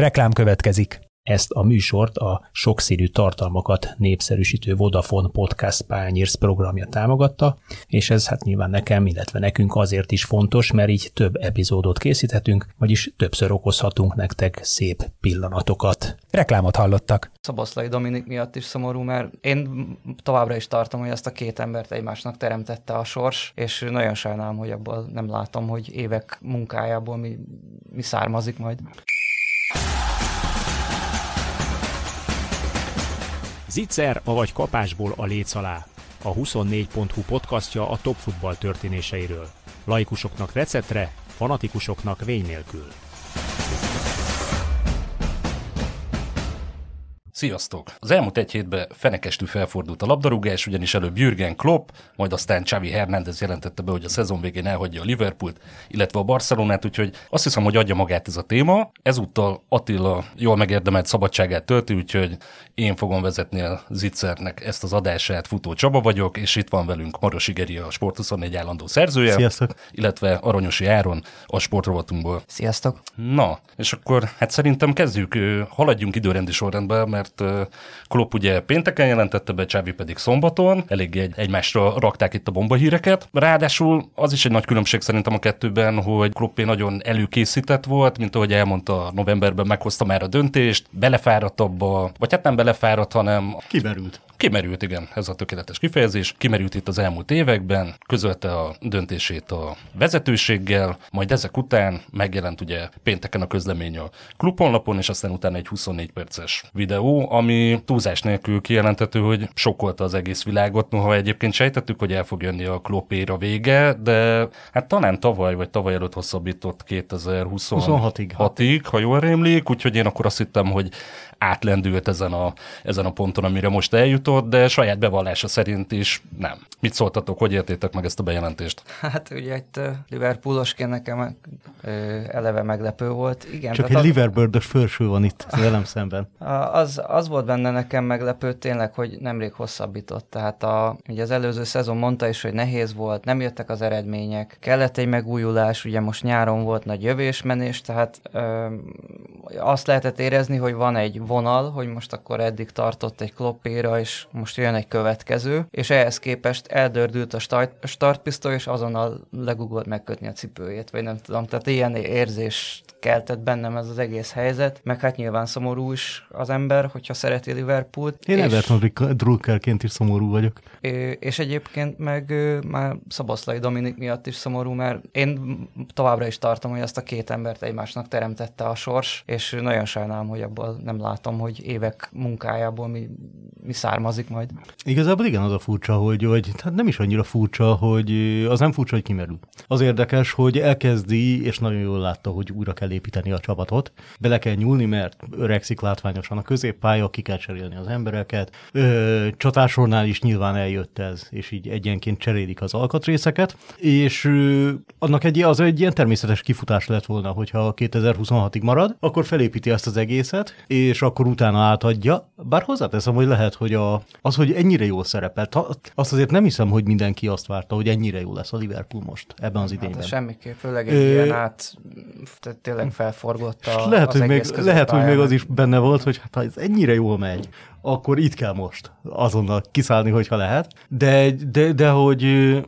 Reklám következik. Ezt a műsort a sokszínű tartalmakat népszerűsítő Vodafone Podcast Pányérsz programja támogatta, és ez hát nyilván nekem, illetve nekünk azért is fontos, mert így több epizódot készíthetünk, vagyis többször okozhatunk nektek szép pillanatokat. Reklámot hallottak. Szaboszlai Dominik miatt is szomorú, mert én továbbra is tartom, hogy ezt a két embert egymásnak teremtette a sors, és nagyon sajnálom, hogy abból nem látom, hogy évek munkájából mi, mi származik majd. Zicser, avagy kapásból a léc alá. A 24.hu podcastja a top futball történéseiről. Laikusoknak receptre, fanatikusoknak vény nélkül. Sziasztok! Az elmúlt egy hétben fenekestű felfordult a labdarúgás, ugyanis előbb Jürgen Klopp, majd aztán Xavi Hernández jelentette be, hogy a szezon végén elhagyja a Liverpoolt, illetve a Barcelonát, úgyhogy azt hiszem, hogy adja magát ez a téma. Ezúttal Attila jól megérdemelt szabadságát tölti, úgyhogy én fogom vezetni a Zitzernek ezt az adását. Futó Csaba vagyok, és itt van velünk Maros Igeri, a Sport 24 állandó szerzője. Sziasztok! Illetve Aranyosi Áron, a sportrovatunkból. Sziasztok! Na, és akkor hát szerintem kezdjük, haladjunk időrendi sorrendben, mert mert Klopp ugye pénteken jelentette be, Csávi pedig szombaton, elég egy, egymásra rakták itt a bombahíreket. Ráadásul az is egy nagy különbség szerintem a kettőben, hogy Kloppé nagyon előkészített volt, mint ahogy elmondta, novemberben meghozta már a döntést, belefáradt abba, vagy hát nem belefáradt, hanem... Kimerült. Kimerült, igen, ez a tökéletes kifejezés. Kimerült itt az elmúlt években, közölte a döntését a vezetőséggel, majd ezek után megjelent ugye pénteken a közlemény a klubonlapon, és aztán utána egy 24 perces videó, ami túlzás nélkül kijelentető, hogy sokkolta az egész világot, noha egyébként sejtettük, hogy el fog jönni a klopéra vége, de hát talán tavaly vagy tavaly előtt hosszabbított 2026-ig, 6-ig, ha jól rémlik, úgyhogy én akkor azt hittem, hogy átlendült ezen a, ezen a ponton, amire most eljutott, de saját bevallása szerint is nem. Mit szóltatok, hogy értétek meg ezt a bejelentést? Hát ugye egy Liverpoolosként nekem eleve meglepő volt. Igen, Csak egy az... Liverpool-ös felső van itt velem szemben. Az, az volt benne nekem meglepő tényleg, hogy nemrég hosszabbított. Tehát a, ugye az előző szezon mondta is, hogy nehéz volt, nem jöttek az eredmények, kellett egy megújulás, ugye most nyáron volt nagy jövésmenés, tehát ö, azt lehetett érezni, hogy van egy vonal, hogy most akkor eddig tartott egy kloppéra, és most jön egy következő, és ehhez képest eldördült a start, startpisztoly, és azonnal legugolt megkötni a cipőjét, vagy nem tudom, tehát ilyen érzést keltett bennem ez az egész helyzet, meg hát nyilván szomorú is az ember, hogyha szereti Liverpoolt. Én és... Everton drukkerként is szomorú vagyok. És egyébként meg már Szaboszlai Dominik miatt is szomorú, mert én továbbra is tartom, hogy ezt a két embert egymásnak teremtette a sors, és nagyon sajnálom, hogy abból nem látom, hogy évek munkájából mi, mi származik majd. Igazából igen, az a furcsa, hogy, hogy hát nem is annyira furcsa, hogy az nem furcsa, hogy kimerül. Az érdekes, hogy elkezdi, és nagyon jól látta, hogy újra kell építeni a csapatot. Bele kell nyúlni, mert öregszik látványosan a középpálya, ki kell cserélni az embereket. Ö, csatásornál is nyilván eljött ez, és így egyenként cserélik az alkatrészeket, és ö, annak egy, az egy ilyen természetes kifutás lett volna, hogyha 2026-ig marad, akkor felépíti ezt az egészet, és akkor utána átadja. Bár hozzáteszem, hogy lehet, hogy a, az, hogy ennyire jól szerepelt, azt azért nem hiszem, hogy mindenki azt várta, hogy ennyire jó lesz a Liverpool most ebben az idényben. Hát semmiképp, főleg egy Ö... ilyen át, tényleg felforgott a, lehet, az hogy még, lehet, hogy még az is benne volt, hogy hát ez ennyire jól megy, akkor itt kell most azonnal kiszállni, hogyha lehet. De, de, de hogy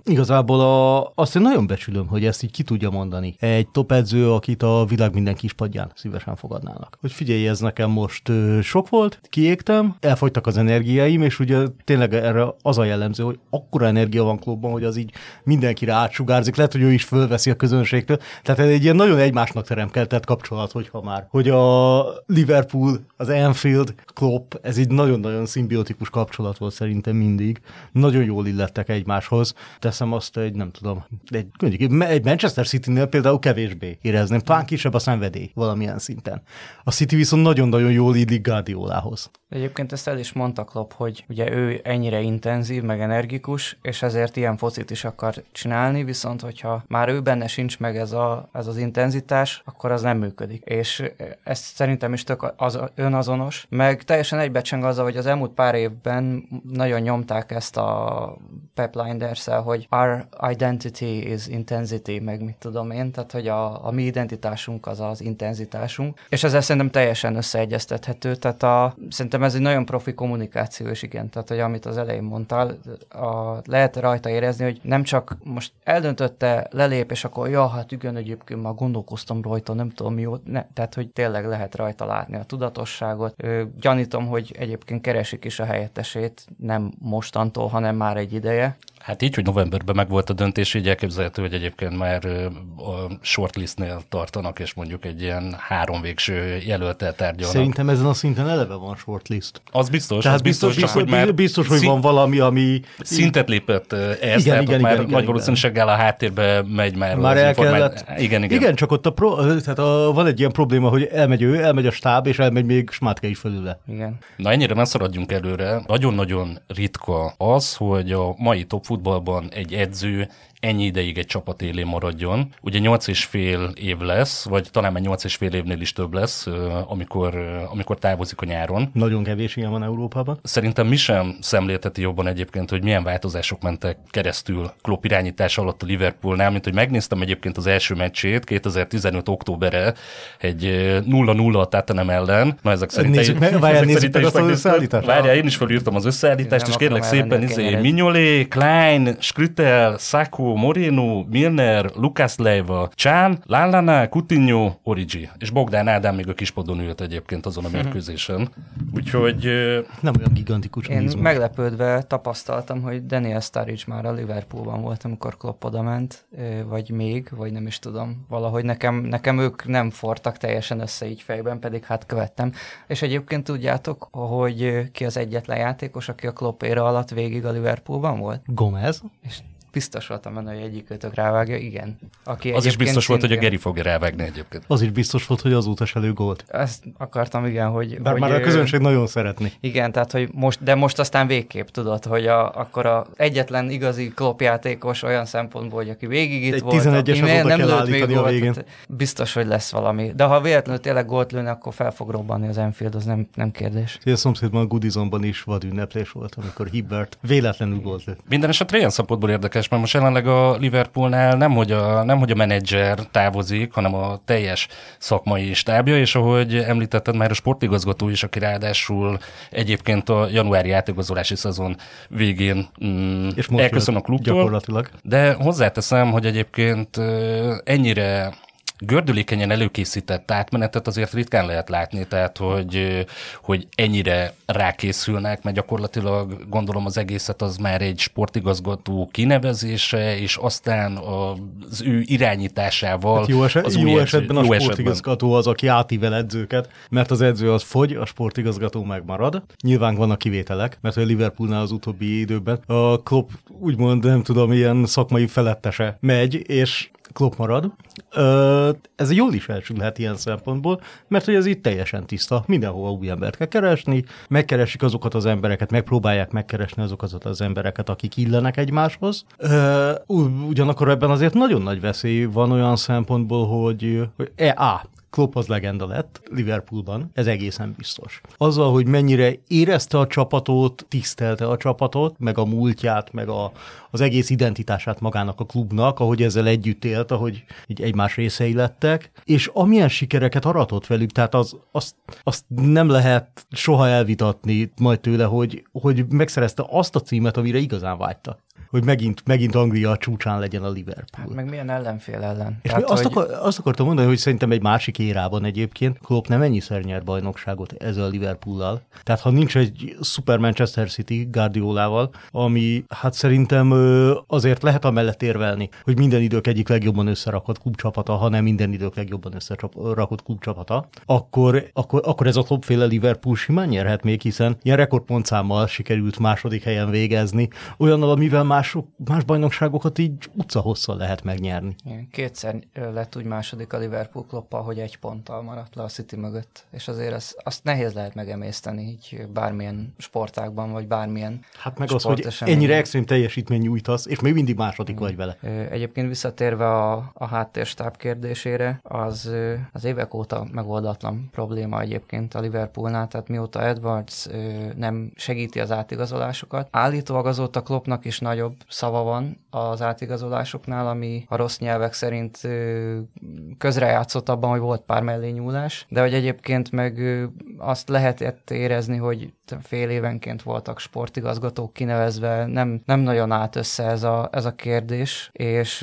igazából a, azt én nagyon becsülöm, hogy ezt így ki tudja mondani. Egy top edző, akit a világ minden kispadján szívesen fogadnának. Hogy figyelj, ez nekem most sok volt, kiégtem, elfogytak az energiáim, és ugye tényleg erre az a jellemző, hogy akkora energia van klubban, hogy az így mindenkire átsugárzik, lehet, hogy ő is fölveszi a közönségtől. Tehát ez egy ilyen nagyon egymásnak teremkeltett kapcsolat, hogyha már. Hogy a Liverpool, az Anfield, Klopp, ez így nagyon-nagyon szimbiotikus kapcsolat volt szerintem mindig. Nagyon jól illettek egymáshoz. Teszem azt egy, nem tudom, egy, egy Manchester City-nél például kevésbé érezném. Talán kisebb a szenvedély valamilyen szinten. A City viszont nagyon-nagyon jól illik Guardiolához. Egyébként ezt el is mondta Klopp, hogy ugye ő ennyire intenzív, meg energikus, és ezért ilyen focit is akar csinálni, viszont hogyha már ő benne sincs meg ez, a, ez az intenzitás, akkor az nem működik. És ez szerintem is tök az, önazonos, meg teljesen egybecseng azzal, hogy az elmúlt pár évben nagyon nyomták ezt a Pep linders hogy our identity is intensity, meg mit tudom én, tehát hogy a, a mi identitásunk az az intenzitásunk, és ezzel szerintem teljesen összeegyeztethető, tehát a, szerintem ez egy nagyon profi kommunikáció, és igen, tehát hogy amit az elején mondtál, a, lehet rajta érezni, hogy nem csak most eldöntötte, lelép, és akkor ja, hát igen, egyébként már gondolkoztam rajta, nem tudom mi ne, tehát hogy tényleg lehet rajta látni a tudatosságot. Ö, gyanítom, hogy egyébként keresik is a helyettesét, nem mostantól, hanem már egy ideje. Hát így, hogy novemberben meg volt a döntés, így elképzelhető, hogy egyébként már a shortlistnél tartanak, és mondjuk egy ilyen három végső jelöltel tárgyalnak. Szerintem ezen a szinten eleve van shortlist. Az biztos, Tehát az biztos, biztos, csak, hogy már biztos, hogy van valami, ami... Szintet lépett ez, igen, tehát igen, már igen, nagy igen, valószínűséggel a háttérbe megy már, Már az el informá- kellett... Igen, igen. Igen, csak ott a pro... tehát a, van egy ilyen probléma, hogy elmegy ő, elmegy a stáb, és elmegy még Smátke is felőle. Igen. Na ennyire ne szaradjunk előre. Nagyon-nagyon ritka az, hogy a mai top futballban egy edző ennyi ideig egy csapat élén maradjon. Ugye 8 és fél év lesz, vagy talán már 8 és fél évnél is több lesz, amikor, amikor távozik a nyáron. Nagyon kevés ilyen van Európában. Szerintem mi sem szemlélteti jobban egyébként, hogy milyen változások mentek keresztül Klopp irányítás alatt a Liverpoolnál, mint hogy megnéztem egyébként az első meccsét 2015. októberre egy 0-0 a Tottenham ellen. Na ezek szerint Nézzük meg, várjál, nézzük meg azt az összeállítást. Várjál, én is felírtam az összeállítást, és kérlek szépen izé. Mignolé, Klein, Skritel, Sacco, Moreno, Milner, Lucas Leiva, Csán, Lallana, Coutinho, Origi. És Bogdán Ádám még a kispadon ült egyébként azon a mérkőzésen. Úgyhogy Nem olyan gigantikus Én izmos. meglepődve tapasztaltam, hogy Daniel Sturridge már a Liverpoolban volt, amikor Klopp oda ment, ö, vagy még, vagy nem is tudom. Valahogy nekem, nekem ők nem fortak teljesen össze így fejben, pedig hát követtem. És egyébként tudjátok, hogy ki az egyetlen játékos, aki a Klopp éra alatt végig a Liverpoolban volt? Gomez. És biztos voltam benne, hogy egyikőtök rávágja, igen. Aki az is biztos volt, hogy a Geri fogja rávágni egyébként. Az is biztos volt, hogy azóta se lő gólt. Ezt akartam, igen, hogy... Bár hogy már a ö, közönség nagyon szeretni. Igen, tehát hogy most, de most aztán végképp tudod, hogy a, akkor a egyetlen igazi klopjátékos olyan szempontból, hogy aki végig itt Egy volt, 11-es aki az nem kell lőtt még a gólt, végén. tehát biztos, hogy lesz valami. De ha véletlenül tényleg gólt lőne, akkor fel fog robbanni az Enfield, az nem, nem kérdés. A szomszédban a Goodisonban is vad ünneplés volt, amikor Hibbert véletlenül gólt lőtt. Minden esetre ilyen szempontból érdekes, mert most jelenleg a Liverpoolnál nem hogy a, nem, hogy a menedzser távozik, hanem a teljes szakmai stábja, és ahogy említetted, már a sportigazgató is, aki ráadásul egyébként a januári átigazolási szezon végén mm, És most elköszön a klubtól. Gyakorlatilag. De hozzáteszem, hogy egyébként ennyire gördülékenyen előkészített átmenetet azért ritkán lehet látni, tehát hogy, hogy ennyire rákészülnek, mert gyakorlatilag gondolom az egészet az már egy sportigazgató kinevezése, és aztán az ő irányításával Hát jó, eset, az jó új edző- esetben a sportigazgató az, aki átível edzőket, mert az edző az fogy, a sportigazgató megmarad. Nyilván vannak kivételek, mert a Liverpoolnál az utóbbi időben a Klopp úgymond, nem tudom, ilyen szakmai felettese megy, és Klopp marad. Ö, ez jól is elsülhet ilyen szempontból, mert hogy ez itt teljesen tiszta. Mindenhol új embert kell keresni, megkeresik azokat az embereket, megpróbálják megkeresni azokat az embereket, akik illenek egymáshoz. Ö, ugyanakkor ebben azért nagyon nagy veszély van olyan szempontból, hogy, hogy e, á, Klopp az legenda lett Liverpoolban, ez egészen biztos. Azzal, hogy mennyire érezte a csapatot, tisztelte a csapatot, meg a múltját, meg a, az egész identitását magának a klubnak, ahogy ezzel együtt élt, ahogy így egymás részei lettek, és amilyen sikereket aratott velük, tehát az, azt, azt nem lehet soha elvitatni majd tőle, hogy, hogy megszerezte azt a címet, amire igazán vágyta. Hogy megint, megint Anglia a csúcsán legyen a Liverpool. Hát meg milyen ellenfél ellen. És Tehát, azt, hogy- akar, azt akartam mondani, hogy szerintem egy másik érában egyébként Klopp nem ennyiszer nyer bajnokságot ezzel a Liverpoollal. Tehát ha nincs egy Super Manchester City Guardiolával, ami hát szerintem azért lehet amellett érvelni, hogy minden idők egyik legjobban összerakott klubcsapata, ha nem minden idők legjobban összerakott klubcsapata, akkor, akkor, akkor ez a Klopp-féle Liverpool simán nyerhet még, hiszen ilyen rekordpontszámmal sikerült második helyen végezni, olyannal, amivel mások, más bajnokságokat így utcahosszal lehet megnyerni. Kétszer lett úgy második a Liverpool kloppa, hogy egy ponttal maradt le a City mögött, és azért ez, azt nehéz lehet megemészteni így bármilyen sportákban, vagy bármilyen Hát meg az, hogy ennyire extrém teljesítmény nyújtasz, és még mindig második vagy vele. Egyébként visszatérve a, a háttérstáb kérdésére, az az évek óta megoldatlan probléma egyébként a Liverpoolnál, tehát mióta Edwards nem segíti az átigazolásokat. Állítólag azóta Kloppnak is nagyobb szava van az átigazolásoknál, ami a rossz nyelvek szerint közrejátszott abban, hogy volt pár mellényúlás, de hogy egyébként meg azt lehetett érezni, hogy fél évenként voltak sportigazgatók kinevezve, nem, nem nagyon állt össze ez a, ez a kérdés, és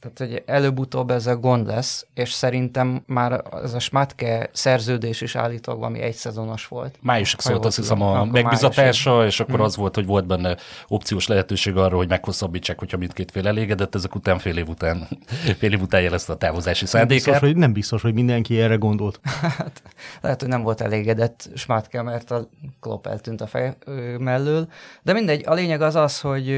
tehát, hogy előbb-utóbb ez a gond lesz, és szerintem már ez a Smatke szerződés is állítólag valami egy szezonos volt. Májusig szólt azt hiszem a megbizatása, és akkor hmm. az volt, hogy volt benne opciós lehetőség arra, hogy meghosszabbítsák, hogyha mindkét fél elégedett, ezek után fél év után, fél év után jelezte a távozási szándékát. Nem biztos, hogy, nem biztos, hogy mindenki erre gondolt. hát, lehet, hogy nem volt elégedett Smatke, mert a Klopp eltűnt a fej mellől, de mindegy, a lényeg az az, hogy,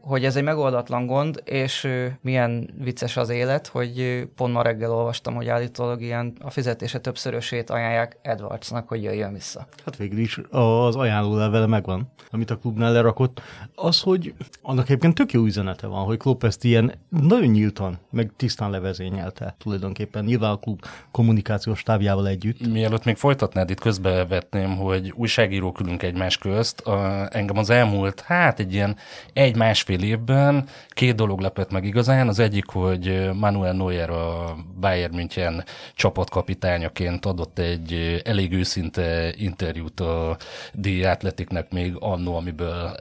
hogy ez egy megoldatlan gond, és milyen vicces az élet, hogy pont ma reggel olvastam, hogy állítólag ilyen a fizetése többszörösét ajánlják Edwardsnak, hogy jöjjön vissza. Hát végül is az ajánló levele megvan, amit a klubnál lerakott. Az, hogy annak egyébként tök jó üzenete van, hogy Klopp ezt ilyen nagyon nyíltan, meg tisztán levezényelte tulajdonképpen, nyilván a klub kommunikációs távjával együtt. Mielőtt még folytatnád, itt közbevetném, hogy újságírók ülünk egymás közt. A, engem az elmúlt, hát egy ilyen egy-másfél évben két dolog lepett meg igazán. Az egyik, hogy Manuel Neuer a Bayern München csapatkapitányaként adott egy elég őszinte interjút a D Athleticnek még annó, amiből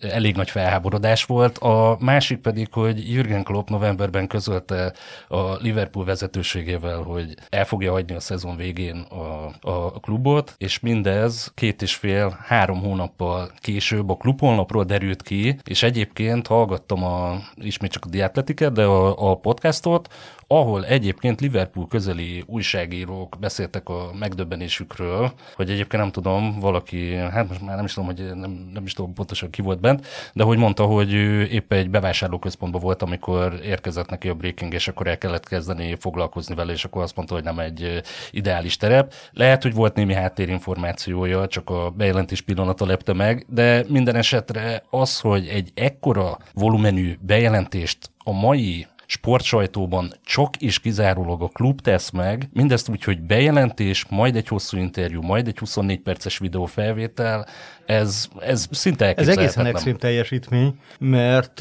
elég nagy felháborodás volt. A másik pedig, hogy Jürgen Klopp novemberben közölte a Liverpool vezetőségével, hogy el fogja hagyni a szezon végén a, a klubot, és mindez két és fél, három hónappal később a klubholnapról derült ki, és egyébként hallgattam a, ismét csak a diátletiket, de a, a podcastot, ahol egyébként Liverpool közeli újságírók beszéltek a megdöbbenésükről, hogy egyébként nem tudom, valaki, hát most már nem is tudom, hogy nem, nem is tudom pontosan ki volt bent, de hogy mondta, hogy ő épp egy bevásárlóközpontban volt, amikor érkezett neki a breaking, és akkor el kellett kezdeni foglalkozni vele, és akkor azt mondta, hogy nem egy ideális terep. Lehet, hogy volt némi háttérinformációja, csak a bejelentés pillanata lepte meg, de minden esetre az, hogy egy ekkora volumenű bejelentést a mai sportsajtóban csak és kizárólag a klub tesz meg, mindezt úgy, hogy bejelentés, majd egy hosszú interjú, majd egy 24 perces videófelvétel, ez, ez szinte Ez egészen extrém teljesítmény, mert,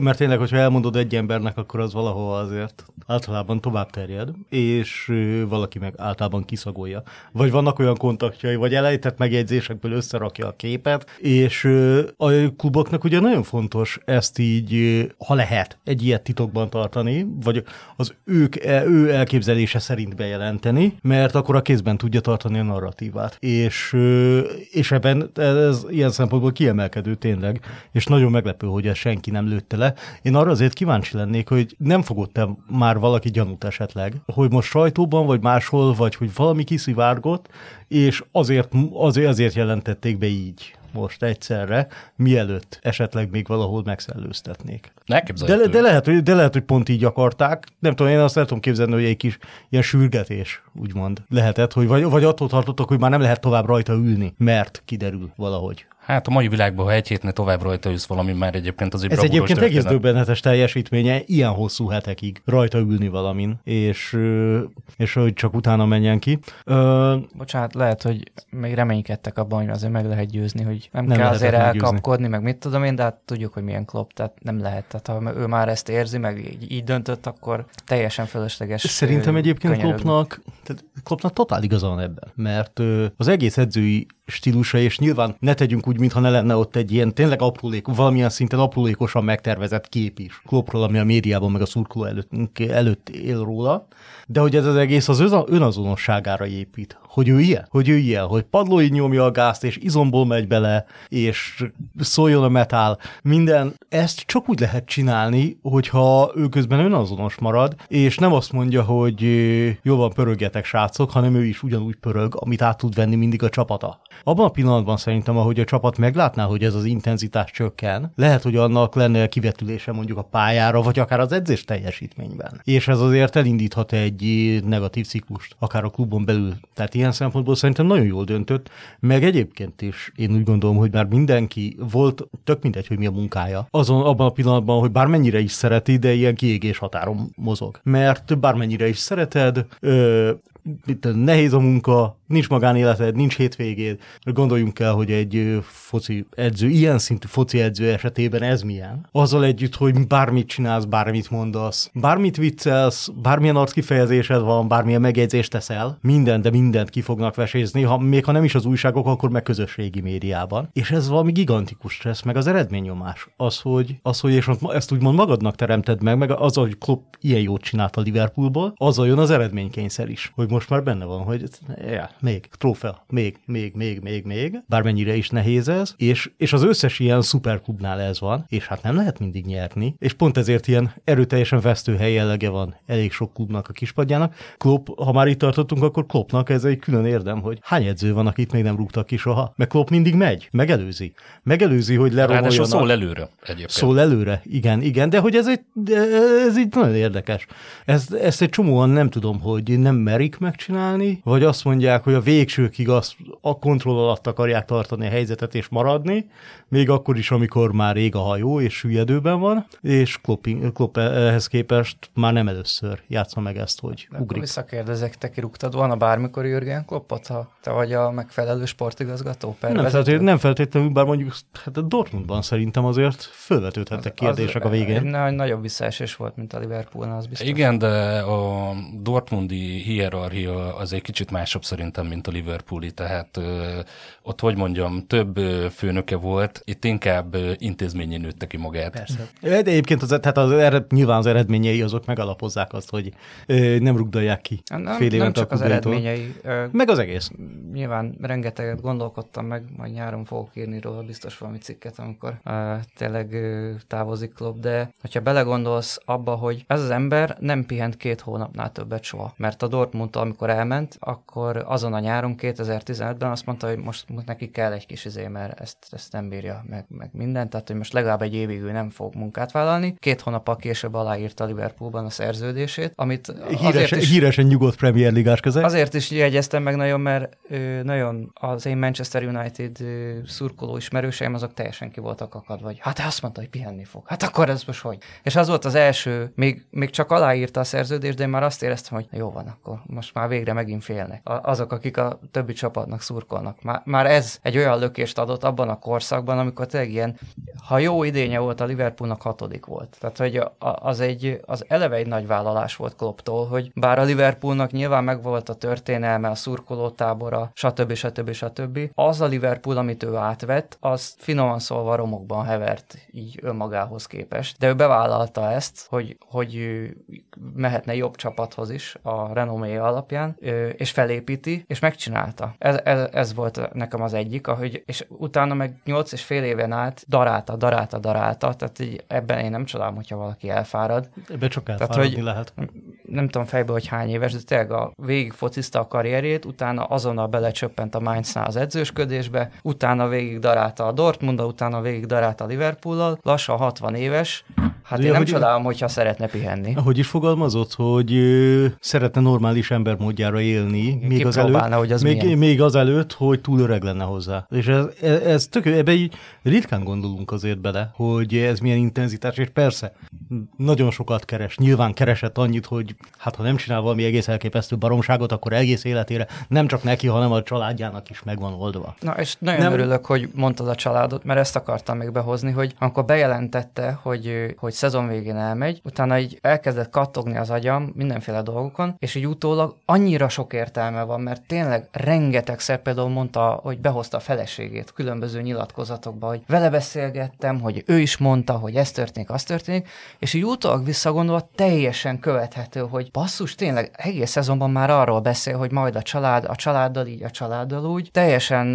mert tényleg, hogyha elmondod egy embernek, akkor az valahol azért általában tovább terjed, és valaki meg általában kiszagolja. Vagy vannak olyan kontaktjai, vagy elejtett megjegyzésekből összerakja a képet, és a kluboknak ugye nagyon fontos ezt így, ha lehet, egy ilyet titokban tartani, vagy az ők, e, ő elképzelése szerint bejelenteni, mert akkor a kézben tudja tartani a narratívát. És, és ebben ilyen, ez ilyen szempontból kiemelkedő tényleg, és nagyon meglepő, hogy ez senki nem lőtte le. Én arra azért kíváncsi lennék, hogy nem fogott-e már valaki gyanút esetleg, hogy most sajtóban, vagy máshol, vagy hogy valami kiszivárgott, és azért, azért, azért jelentették be így most egyszerre, mielőtt esetleg még valahol megszellőztetnék. De, de, lehet, hogy, de lehet, hogy pont így akarták. Nem tudom, én azt el tudom képzelni, hogy egy kis ilyen sürgetés, úgymond lehetett, hogy vagy, vagy attól tartottak, hogy már nem lehet tovább rajta ülni, mert kiderül valahogy. Hát a mai világban, ha egy hétnél tovább rajta ülsz valami, már egyébként az egy Ez egyébként történet. egész döbbenetes teljesítménye, ilyen hosszú hetekig rajta ülni valamin, és, és hogy csak utána menjen ki. Ö... Bocsánat, lehet, hogy még reménykedtek abban, hogy azért meg lehet győzni, hogy nem, nem kell azért elkapkodni, meg mit tudom én, de hát tudjuk, hogy milyen klop, tehát nem lehet. Tehát ha ő már ezt érzi, meg így, így döntött, akkor teljesen fölösleges. Szerintem egyébként Kloppnak, tehát Kloppnak totál igaza van ebben, mert az egész edzői stílusa, és nyilván ne tegyünk úgy, mintha ne lenne ott egy ilyen tényleg aprólék, valamilyen szinten aprólékosan megtervezett kép is. Kloppról, ami a médiában meg a szurkoló előtt, előtt él róla, de hogy ez az egész az önazonosságára épít, hogy ő ilyen, hogy ő ilyen, hogy padlóig nyomja a gázt, és izomból megy bele, és szóljon a metál, minden. Ezt csak úgy lehet csinálni, hogyha ő közben önazonos marad, és nem azt mondja, hogy jó van, pörögjetek srácok, hanem ő is ugyanúgy pörög, amit át tud venni mindig a csapata. Abban a pillanatban szerintem, ahogy a csapat meglátná, hogy ez az intenzitás csökken, lehet, hogy annak lenne kivetülése mondjuk a pályára, vagy akár az edzés teljesítményben. És ez azért elindíthat egy negatív ciklust, akár a klubon belül. Tehát ilyen szempontból szerintem nagyon jól döntött, meg egyébként is én úgy gondolom, hogy már mindenki volt, tök mindegy, hogy mi a munkája, azon abban a pillanatban, hogy bármennyire is szereti, de ilyen kiégés határon mozog. Mert bármennyire is szereted, ö, nehéz a munka, nincs magánéleted, nincs hétvégéd. Gondoljunk el, hogy egy foci edző, ilyen szintű foci edző esetében ez milyen. Azzal együtt, hogy bármit csinálsz, bármit mondasz, bármit viccelsz, bármilyen arckifejezésed van, bármilyen megjegyzést teszel, minden, de mindent ki fognak vesézni, ha, még ha nem is az újságok, akkor meg közösségi médiában. És ez valami gigantikus stressz, meg az eredményomás. Az, hogy, az, hogy és ezt úgymond magadnak teremted meg, meg az, hogy Klopp ilyen jót csinált a Liverpoolból, azzal jön az eredménykényszer is, hogy most már benne van, hogy ja, még, trófea, még, még, még, még, még, bármennyire is nehéz ez, és, és az összes ilyen szuperklubnál ez van, és hát nem lehet mindig nyerni, és pont ezért ilyen erőteljesen vesztőhely jellege van elég sok klubnak a kispadjának. Klopp, ha már itt tartottunk, akkor Kloppnak ez egy külön érdem, hogy hány edző van, akit még nem rúgtak ki soha, mert Klopp mindig megy, megelőzi. Megelőzi, hogy leromoljon. Ráadásul szól előre egyébként. Szól előre, igen, igen, de hogy ez egy, ez így nagyon érdekes. Ezt, ezt egy csomóan nem tudom, hogy nem merik megcsinálni, vagy azt mondják, hogy a végsőkig azt a kontroll alatt akarják tartani a helyzetet és maradni, még akkor is, amikor már ég a hajó és süllyedőben van, és Klopp, Klopp ehhez képest már nem először játsza meg ezt, hogy De ugrik. Visszakérdezek, te kirúgtad volna bármikor Jürgen Kloppot, ha te vagy a megfelelő sportigazgató? Nem feltétlenül, nem feltétlenül, bár mondjuk hát a Dortmundban szerintem azért fölvetődhettek kérdések az, a végén. Egy nagyobb visszaesés volt, mint a Liverpoolnál, az biztos. Igen, de a Dortmundi hierarchia az egy kicsit másabb szerintem, mint a Liverpooli, tehát ö, ott, hogy mondjam, több főnöke volt, itt inkább intézményén nőtte ki magát. Persze. De egyébként az, tehát az ered, nyilván az eredményei azok megalapozzák azt, hogy ö, nem rugdalják ki nem, fél nem évente csak a az eredményei. Ö, Meg az egész. nyilván rengeteget gondolkodtam meg, majd nyáron fogok írni róla biztos valami cikket, amikor tényleg távozik klub, de hogyha belegondolsz abba, hogy ez az ember nem pihent két hónapnál többet soha, mert a Dortmund, amikor elment, akkor azon a nyáron 2015-ben azt mondta, hogy most, most neki kell egy kis izé, mert ezt, ezt nem bírja meg, meg mindent, tehát hogy most legalább egy évig ő nem fog munkát vállalni. Két hónappal később aláírta Liverpoolban a szerződését, amit azért Híresen, is híresen nyugodt Premier Ligás közeg. Azért is jegyeztem meg nagyon, mert ö, nagyon az én Manchester United ö, szurkoló ismerőseim azok teljesen ki voltak akadva, vagy hát azt mondta, hogy pihenni fog. Hát akkor ez most hogy? És az volt az első, még, még csak aláírta a szerződést, de én már azt éreztem, hogy jó van, akkor most már végre megint félnek. A, azok, akik a többi csapatnak szurkolnak. Már, már ez egy olyan lökést adott abban a korszakban, amikor tényleg ilyen, ha jó idénye volt, a Liverpoolnak hatodik volt. Tehát, hogy a- az egy, az eleve egy nagy vállalás volt Klopptól, hogy bár a Liverpoolnak nyilván megvolt a történelme, a szurkolótábora, stb. stb. stb. Az a Liverpool, amit ő átvett, az finoman szólva romokban hevert így önmagához képest. De ő bevállalta ezt, hogy, hogy mehetne jobb csapathoz is a renomé alapján, és felépíti, és megcsinálta. Ez, ez, ez volt nekem az egyik, ahogy, és utána meg nyolc és fél éven át darálta, darálta, darálta, tehát így ebben én nem csodálom, hogyha valaki elfárad. Ebbe csak Tehát, elfáradni hogy- lehet. Nem tudom fejből, hogy hány éves, de tényleg a végig focizta a karrierjét, utána azonnal belecsöppent a Mainznál az edzősködésbe, utána végig darálta a Dortmund, utána végig darálta a Liverpool-al, lassan 60 éves, hát én nem hogy- csodálom, hogyha szeretne pihenni. Ahogy is fogalmazott, hogy ö, szeretne normális ember módjára élni, még az, előtt, kipróbálna, hogy az még, milyen. még az előtt, hogy túl öreg lenne hozzá. És ez, ez, ez tök, ebbe így ritkán gondolunk azért bele, hogy ez milyen intenzitás, és persze, nagyon sokat keres. Nyilván keresett annyit, hogy hát ha nem csinál valami egész elképesztő baromságot, akkor egész életére nem csak neki, hanem a családjának is megvan oldva. Na, és nagyon nem. örülök, hogy mondtad a családot, mert ezt akartam még behozni, hogy amikor bejelentette, hogy, hogy szezon végén elmegy, utána így elkezdett kattogni az agyam mindenféle dolgokon, és így utólag annyira sok értelme van, mert tényleg rengetegszer például mondta, hogy behozta a feleségét különböző nyilatkozatokba, hogy vele beszélgettem, hogy ő is mondta, hogy ez történik, az történik, és így utólag visszagondolva teljesen követhető, hogy basszus, tényleg egész szezonban már arról beszél, hogy majd a család, a családdal így, a családdal úgy. Teljesen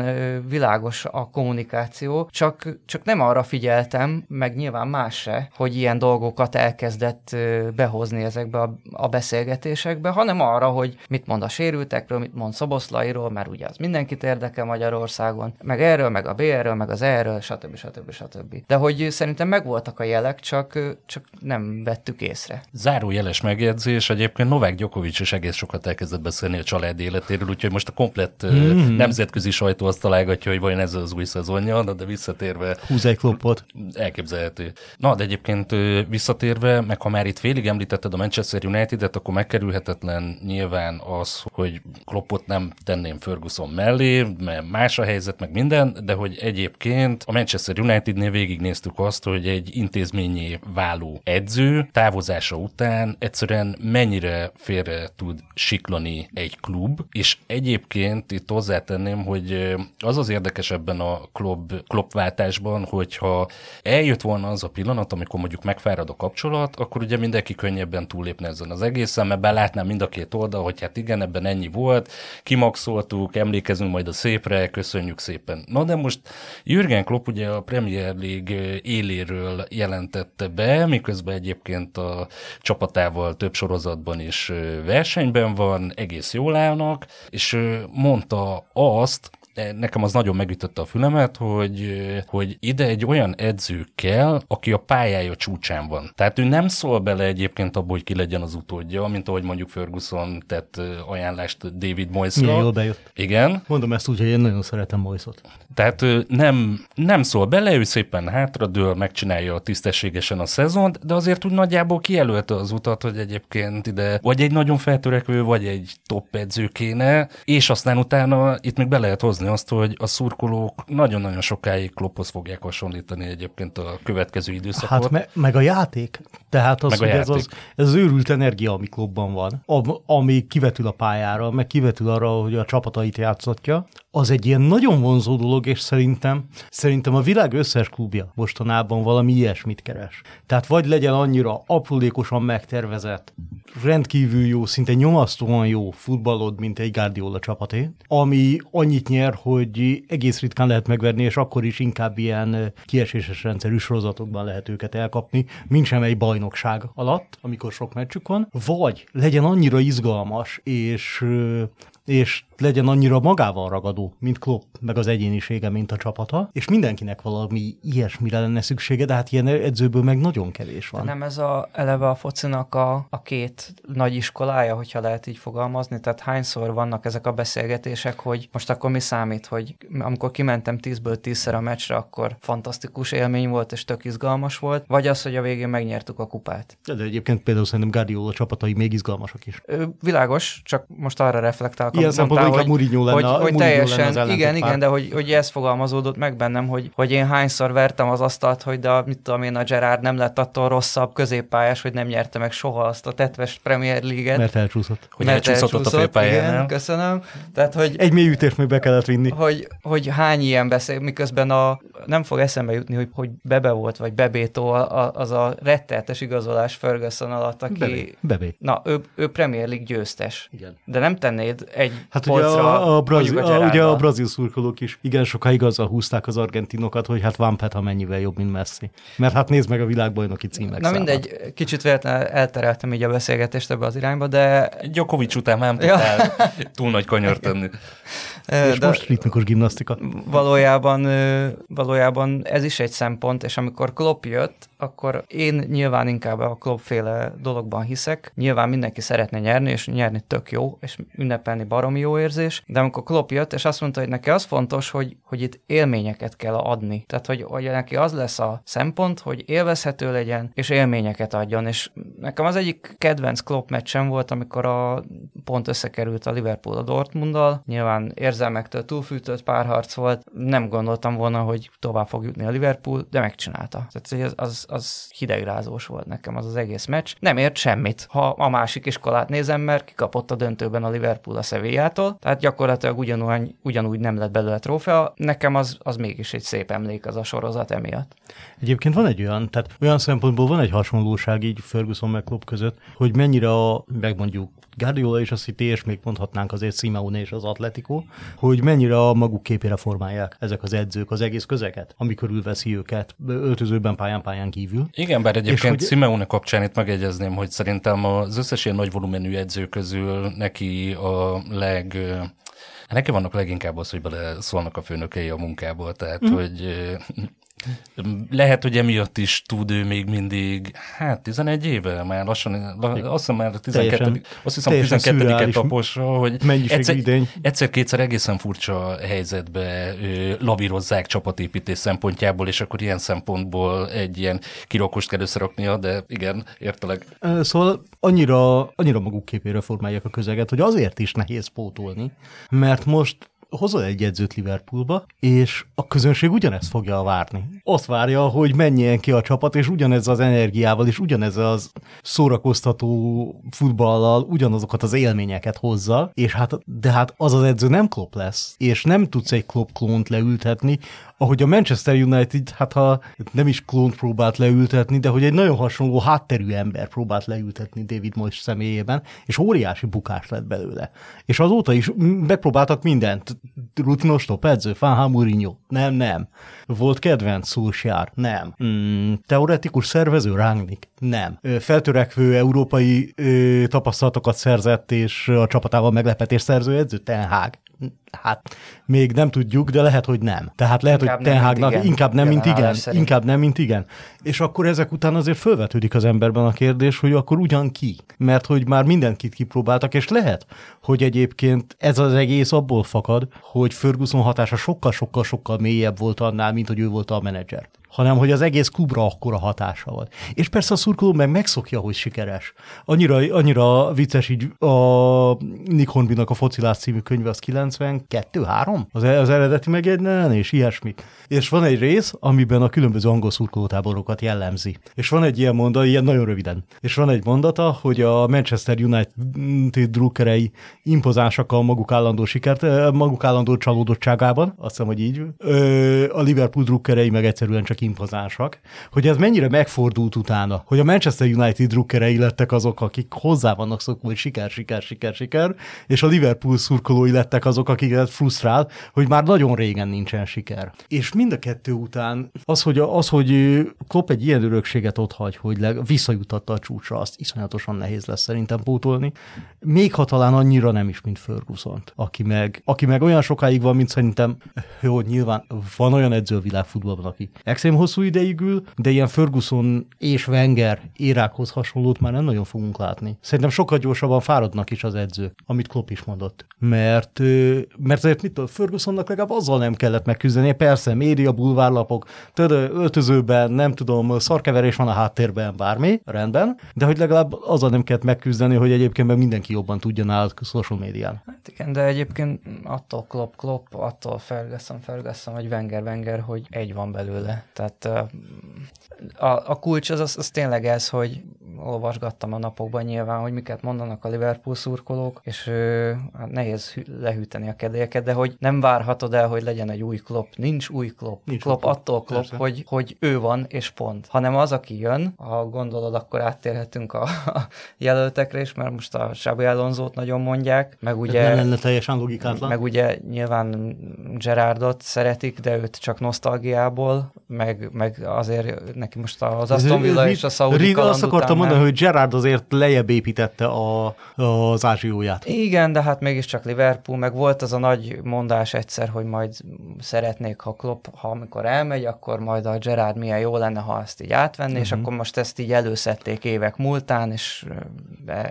világos a kommunikáció, csak, csak nem arra figyeltem, meg nyilván más se, hogy ilyen dolgokat elkezdett behozni ezekbe a, a beszélgetésekbe, hanem arra, hogy mit mond a sérültekről, mit mond Szoboszlairól, mert ugye az mindenkit érdekel Magyarországon, meg erről, meg a BR-ről, meg az erről, stb. stb. stb. De hogy szerintem megvoltak a jelek, csak, csak nem vettük észre. Zárójeles megjegyzés, egyébként Novák Gyokovics is egész sokat elkezdett beszélni a család életéről, úgyhogy most a komplett mm. nemzetközi sajtó azt találgatja, hogy vajon ez az új szezonja, de, de visszatérve... Húz egy kloppot. Elképzelhető. Na, de egyébként visszatérve, meg ha már itt félig említetted a Manchester United-et, akkor megkerülhetetlen nyilván az, hogy Kloppot nem tenném Ferguson mellé, mert más a helyzet, meg minden, de hogy egyébként a Manchester United-nél végignéztük azt, hogy egy intézményé váló edző távozása után egyszerűen mennyire félre tud siklani egy klub, és egyébként itt hozzátenném, hogy az az érdekes ebben a klub, klubváltásban, hogyha eljött volna az a pillanat, amikor mondjuk megfárad a kapcsolat, akkor ugye mindenki könnyebben túllépne ezen az egészen, mert belátná mind a két oldal, hogy hát igen, ebben ennyi volt, kimaxoltuk, emlékezünk majd a szépre, köszönjük szépen. Na de most Jürgen Klopp ugye a Premier League éléről jelentette be, miközben egyébként a csapatával több sorozatban is versenyben van, egész jól állnak, és mondta azt, nekem az nagyon megütötte a fülemet, hogy, hogy ide egy olyan edző kell, aki a pályája csúcsán van. Tehát ő nem szól bele egyébként abból, hogy ki legyen az utódja, mint ahogy mondjuk Ferguson tett ajánlást David Moyesra. Milyen jól bejött. Igen. Mondom ezt úgy, hogy én nagyon szeretem Moyesot. Tehát nem, nem szól bele, ő szépen hátradől, megcsinálja tisztességesen a szezont, de azért úgy nagyjából kijelölte az utat, hogy egyébként ide vagy egy nagyon feltörekvő, vagy egy top edző kéne, és aztán utána itt még be lehet hozni azt, hogy a szurkolók nagyon-nagyon sokáig Klopphoz fogják hasonlítani egyébként a következő időszakot. Hát me- meg a játék. Tehát az, meg hogy játék. ez az, ez az őrült energia, ami klubban van, ami kivetül a pályára, meg kivetül arra, hogy a csapatait játszatja, az egy ilyen nagyon vonzó dolog, és szerintem, szerintem a világ összes klubja mostanában valami ilyesmit keres. Tehát vagy legyen annyira aprólékosan megtervezett, rendkívül jó, szinte nyomasztóan jó futballod, mint egy Guardiola csapaté, ami annyit nyer, hogy egész ritkán lehet megverni, és akkor is inkább ilyen kieséses rendszerű sorozatokban lehet őket elkapni, mint sem egy bajnokság alatt, amikor sok meccsük van, vagy legyen annyira izgalmas, és és legyen annyira magával ragadó, mint Klopp, meg az egyénisége, mint a csapata, és mindenkinek valami ilyesmire lenne szüksége, de hát ilyen edzőből meg nagyon kevés van. De nem ez a, eleve a focinak a, a két nagy iskolája, hogyha lehet így fogalmazni, tehát hányszor vannak ezek a beszélgetések, hogy most akkor mi számít, hogy amikor kimentem 10-ből 10-szer a meccsre, akkor fantasztikus élmény volt, és tök izgalmas volt, vagy az, hogy a végén megnyertük a kupát. De, de egyébként például szerintem Guardiola csapatai még izgalmasak is. Ö, világos, csak most arra reflektálok, Ilyen mondtál, hogy, Mourinho lenne, hogy, hogy Mourinho teljesen, lenne igen, igen, de hogy, hogy ez fogalmazódott meg bennem, hogy, hogy én hányszor vertem az asztalt, hogy de mit tudom én, a Gerard nem lett attól rosszabb középpályás, hogy nem nyerte meg soha azt a tetves Premier League-et. Mert elcsúszott. Hogy mert elcsúszott, elcsúszott ott a félpályán. Igen, köszönöm. Tehát, hogy, Egy mély ütést még be kellett vinni. Hogy, hogy hány ilyen beszél, miközben a, nem fog eszembe jutni, hogy, hogy Bebe volt, vagy Bebétó, az a retteltes igazolás Ferguson alatt, aki... Bebé. Bebé. Na, ő, ő Premier League győztes. Igen. De nem tennéd egy Hát ugye a, a, brazil, a, ugye a brazil szurkolók is igen sokáig azzal húzták az argentinokat, hogy hát Van Peta mennyivel jobb, mint Messi. Mert hát nézd meg a világbajnoki címek Na számát. mindegy, kicsit véletlenül eltereltem így a beszélgetést ebbe az irányba, de... Gyokovics után nem tudtál ja. túl nagy kanyar tenni. És de most ritmikus gimnasztika. Valójában, valójában ez is egy szempont, és amikor Klopp jött, akkor én nyilván inkább a Klopp-féle dologban hiszek. Nyilván mindenki szeretne nyerni, és nyerni tök jó, és ünnepelni baromi jó érzés, de amikor Klopp jött, és azt mondta, hogy neki az fontos, hogy, hogy itt élményeket kell adni. Tehát, hogy, hogy neki az lesz a szempont, hogy élvezhető legyen, és élményeket adjon. És nekem az egyik kedvenc Klopp meccsem volt, amikor a pont összekerült a Liverpool a Dortmunddal. Nyilván érzelmektől túlfűtött párharc volt. Nem gondoltam volna, hogy tovább fog jutni a Liverpool, de megcsinálta. Tehát az, az, az hidegrázós volt nekem az az egész meccs. Nem ért semmit, ha a másik iskolát nézem, mert kikapott a döntőben a Liverpool a Sevillától, tehát gyakorlatilag ugyanúgy, ugyanúgy nem lett belőle trófea. Nekem az, az mégis egy szép emlék az a sorozat emiatt. Egyébként van egy olyan, tehát olyan szempontból van egy hasonlóság így Ferguson meg Klopp között, hogy mennyire a, meg mondjuk Guardiola és a City, és még mondhatnánk azért Simeone és az Atletico, hogy mennyire a maguk képére formálják ezek az edzők az egész közeget, amikor ülveszi őket öltözőben pályán-pályán kívül. Igen, bár egyébként hogy... Simeone kapcsán itt megegyezném, hogy szerintem az összes ilyen nagy volumenű edző közül neki a leg Neki vannak leginkább az, hogy bele szólnak a főnökei a munkából, tehát mm. hogy lehet, hogy emiatt is tud ő még mindig, hát 11 éve, már lassan, azt hiszem már 12, azt hiszem 12 taposra, hogy egyszer, egyszer-kétszer egészen furcsa helyzetbe lavírozzák csapatépítés szempontjából, és akkor ilyen szempontból egy ilyen kirokost kell összeraknia, de igen, értelek. Szóval annyira, annyira maguk képére formálják a közeget, hogy azért is nehéz pótolni, mert most hozol egy edzőt Liverpoolba, és a közönség ugyanezt fogja várni. Azt várja, hogy menjen ki a csapat, és ugyanez az energiával, és ugyanez az szórakoztató futballal ugyanazokat az élményeket hozza, és hát, de hát az az edző nem Klopp lesz, és nem tudsz egy Klopp klónt leültetni, ahogy a Manchester United, hát ha nem is klónt próbált leültetni, de hogy egy nagyon hasonló hátterű ember próbált leültetni David Moyes személyében, és óriási bukás lett belőle. És azóta is megpróbáltak mindent. Rutinos top edző, Fáhá Mourinho. Nem, nem. Volt kedvenc Szulsjár? Nem. Mm, teoretikus szervező Rangnick? Nem. Feltörekvő európai ö, tapasztalatokat szerzett, és a csapatával meglepetés szerző edző? Ten Hag? Hát még nem tudjuk, de lehet, hogy nem. Tehát lehet, inkább hogy Tenhágnak inkább nem, mint igen. Inkább nem, mint igen. És akkor ezek után azért felvetődik az emberben a kérdés, hogy akkor ugyan ki? Mert hogy már mindenkit kipróbáltak, és lehet, hogy egyébként ez az egész abból fakad, hogy Ferguson hatása sokkal-sokkal-sokkal mélyebb volt annál, mint hogy ő volt a menedzser hanem hogy az egész klubra akkora hatása volt. És persze a szurkoló meg megszokja, hogy sikeres. Annyira, annyira vicces így a Nick Hornbynak a Focilás című könyve, az 92-3? Az, az eredeti megjegynen, és ilyesmi. És van egy rész, amiben a különböző angol szurkolótáborokat jellemzi. És van egy ilyen mondata, ilyen nagyon röviden. És van egy mondata, hogy a Manchester United drukkerei impozánsak a maguk állandó sikert, eh, maguk állandó csalódottságában, azt hiszem, hogy így. A Liverpool drukkerei meg egyszerűen csak impozánsak, hogy ez mennyire megfordult utána, hogy a Manchester United drukkerei lettek azok, akik hozzá vannak szokva, hogy siker, siker, siker, siker, és a Liverpool szurkolói lettek azok, akiket frusztrál, hogy már nagyon régen nincsen siker. És mind a kettő után az, hogy, az, hogy Klopp egy ilyen örökséget ott hagy, hogy leg, visszajutatta a csúcsra, azt iszonyatosan nehéz lesz szerintem pótolni. Még ha talán annyira nem is, mint ferguson aki meg, aki meg olyan sokáig van, mint szerintem, jó, nyilván van olyan edző a világfutballban, aki extrém hosszú ideig ül, de ilyen Ferguson és Wenger érákhoz hasonlót már nem nagyon fogunk látni. Szerintem sokkal gyorsabban fáradnak is az edzők, amit Klopp is mondott. Mert, mert azért mit Fergusonnak legalább azzal nem kellett megküzdeni. Persze, média, bulvárlapok, tudod, öltözőben, nem tudom, szarkeverés van a háttérben, bármi, rendben, de hogy legalább azzal nem kellett megküzdeni, hogy egyébként meg mindenki jobban tudja nálad social médián. Hát igen, de egyébként attól Klopp, Klopp, attól Ferguson, Ferguson, vagy Wenger, Wenger, hogy egy van belőle. Tehát a, a kulcs az, az, az tényleg ez, hogy olvasgattam a napokban nyilván, hogy miket mondanak a Liverpool szurkolók, és ö, hát nehéz lehűteni a kedélyeket, de hogy nem várhatod el, hogy legyen egy új klop. Nincs új klop. Nincs klop attól klop, hogy, hogy ő van, és pont. Hanem az, aki jön, ha gondolod, akkor áttérhetünk a, a jelöltekre is, mert most a Xabi Alonso-t nagyon mondják, meg ugye... Nem lenne teljesen logikátlan. Meg ugye nyilván Gerardot szeretik, de őt csak nosztalgiából, meg, meg azért neki most az Aston Villa és a Saudi Azt akartam mondani, hogy Gerard azért lejjebb építette a, az ázsióját. Igen, de hát mégiscsak Liverpool, meg volt az a nagy mondás egyszer, hogy majd szeretnék, ha Klopp, ha amikor elmegy, akkor majd a Gerard milyen jó lenne, ha ezt így átvenni, uh-huh. és mhm. akkor most ezt így előszedték évek múltán, és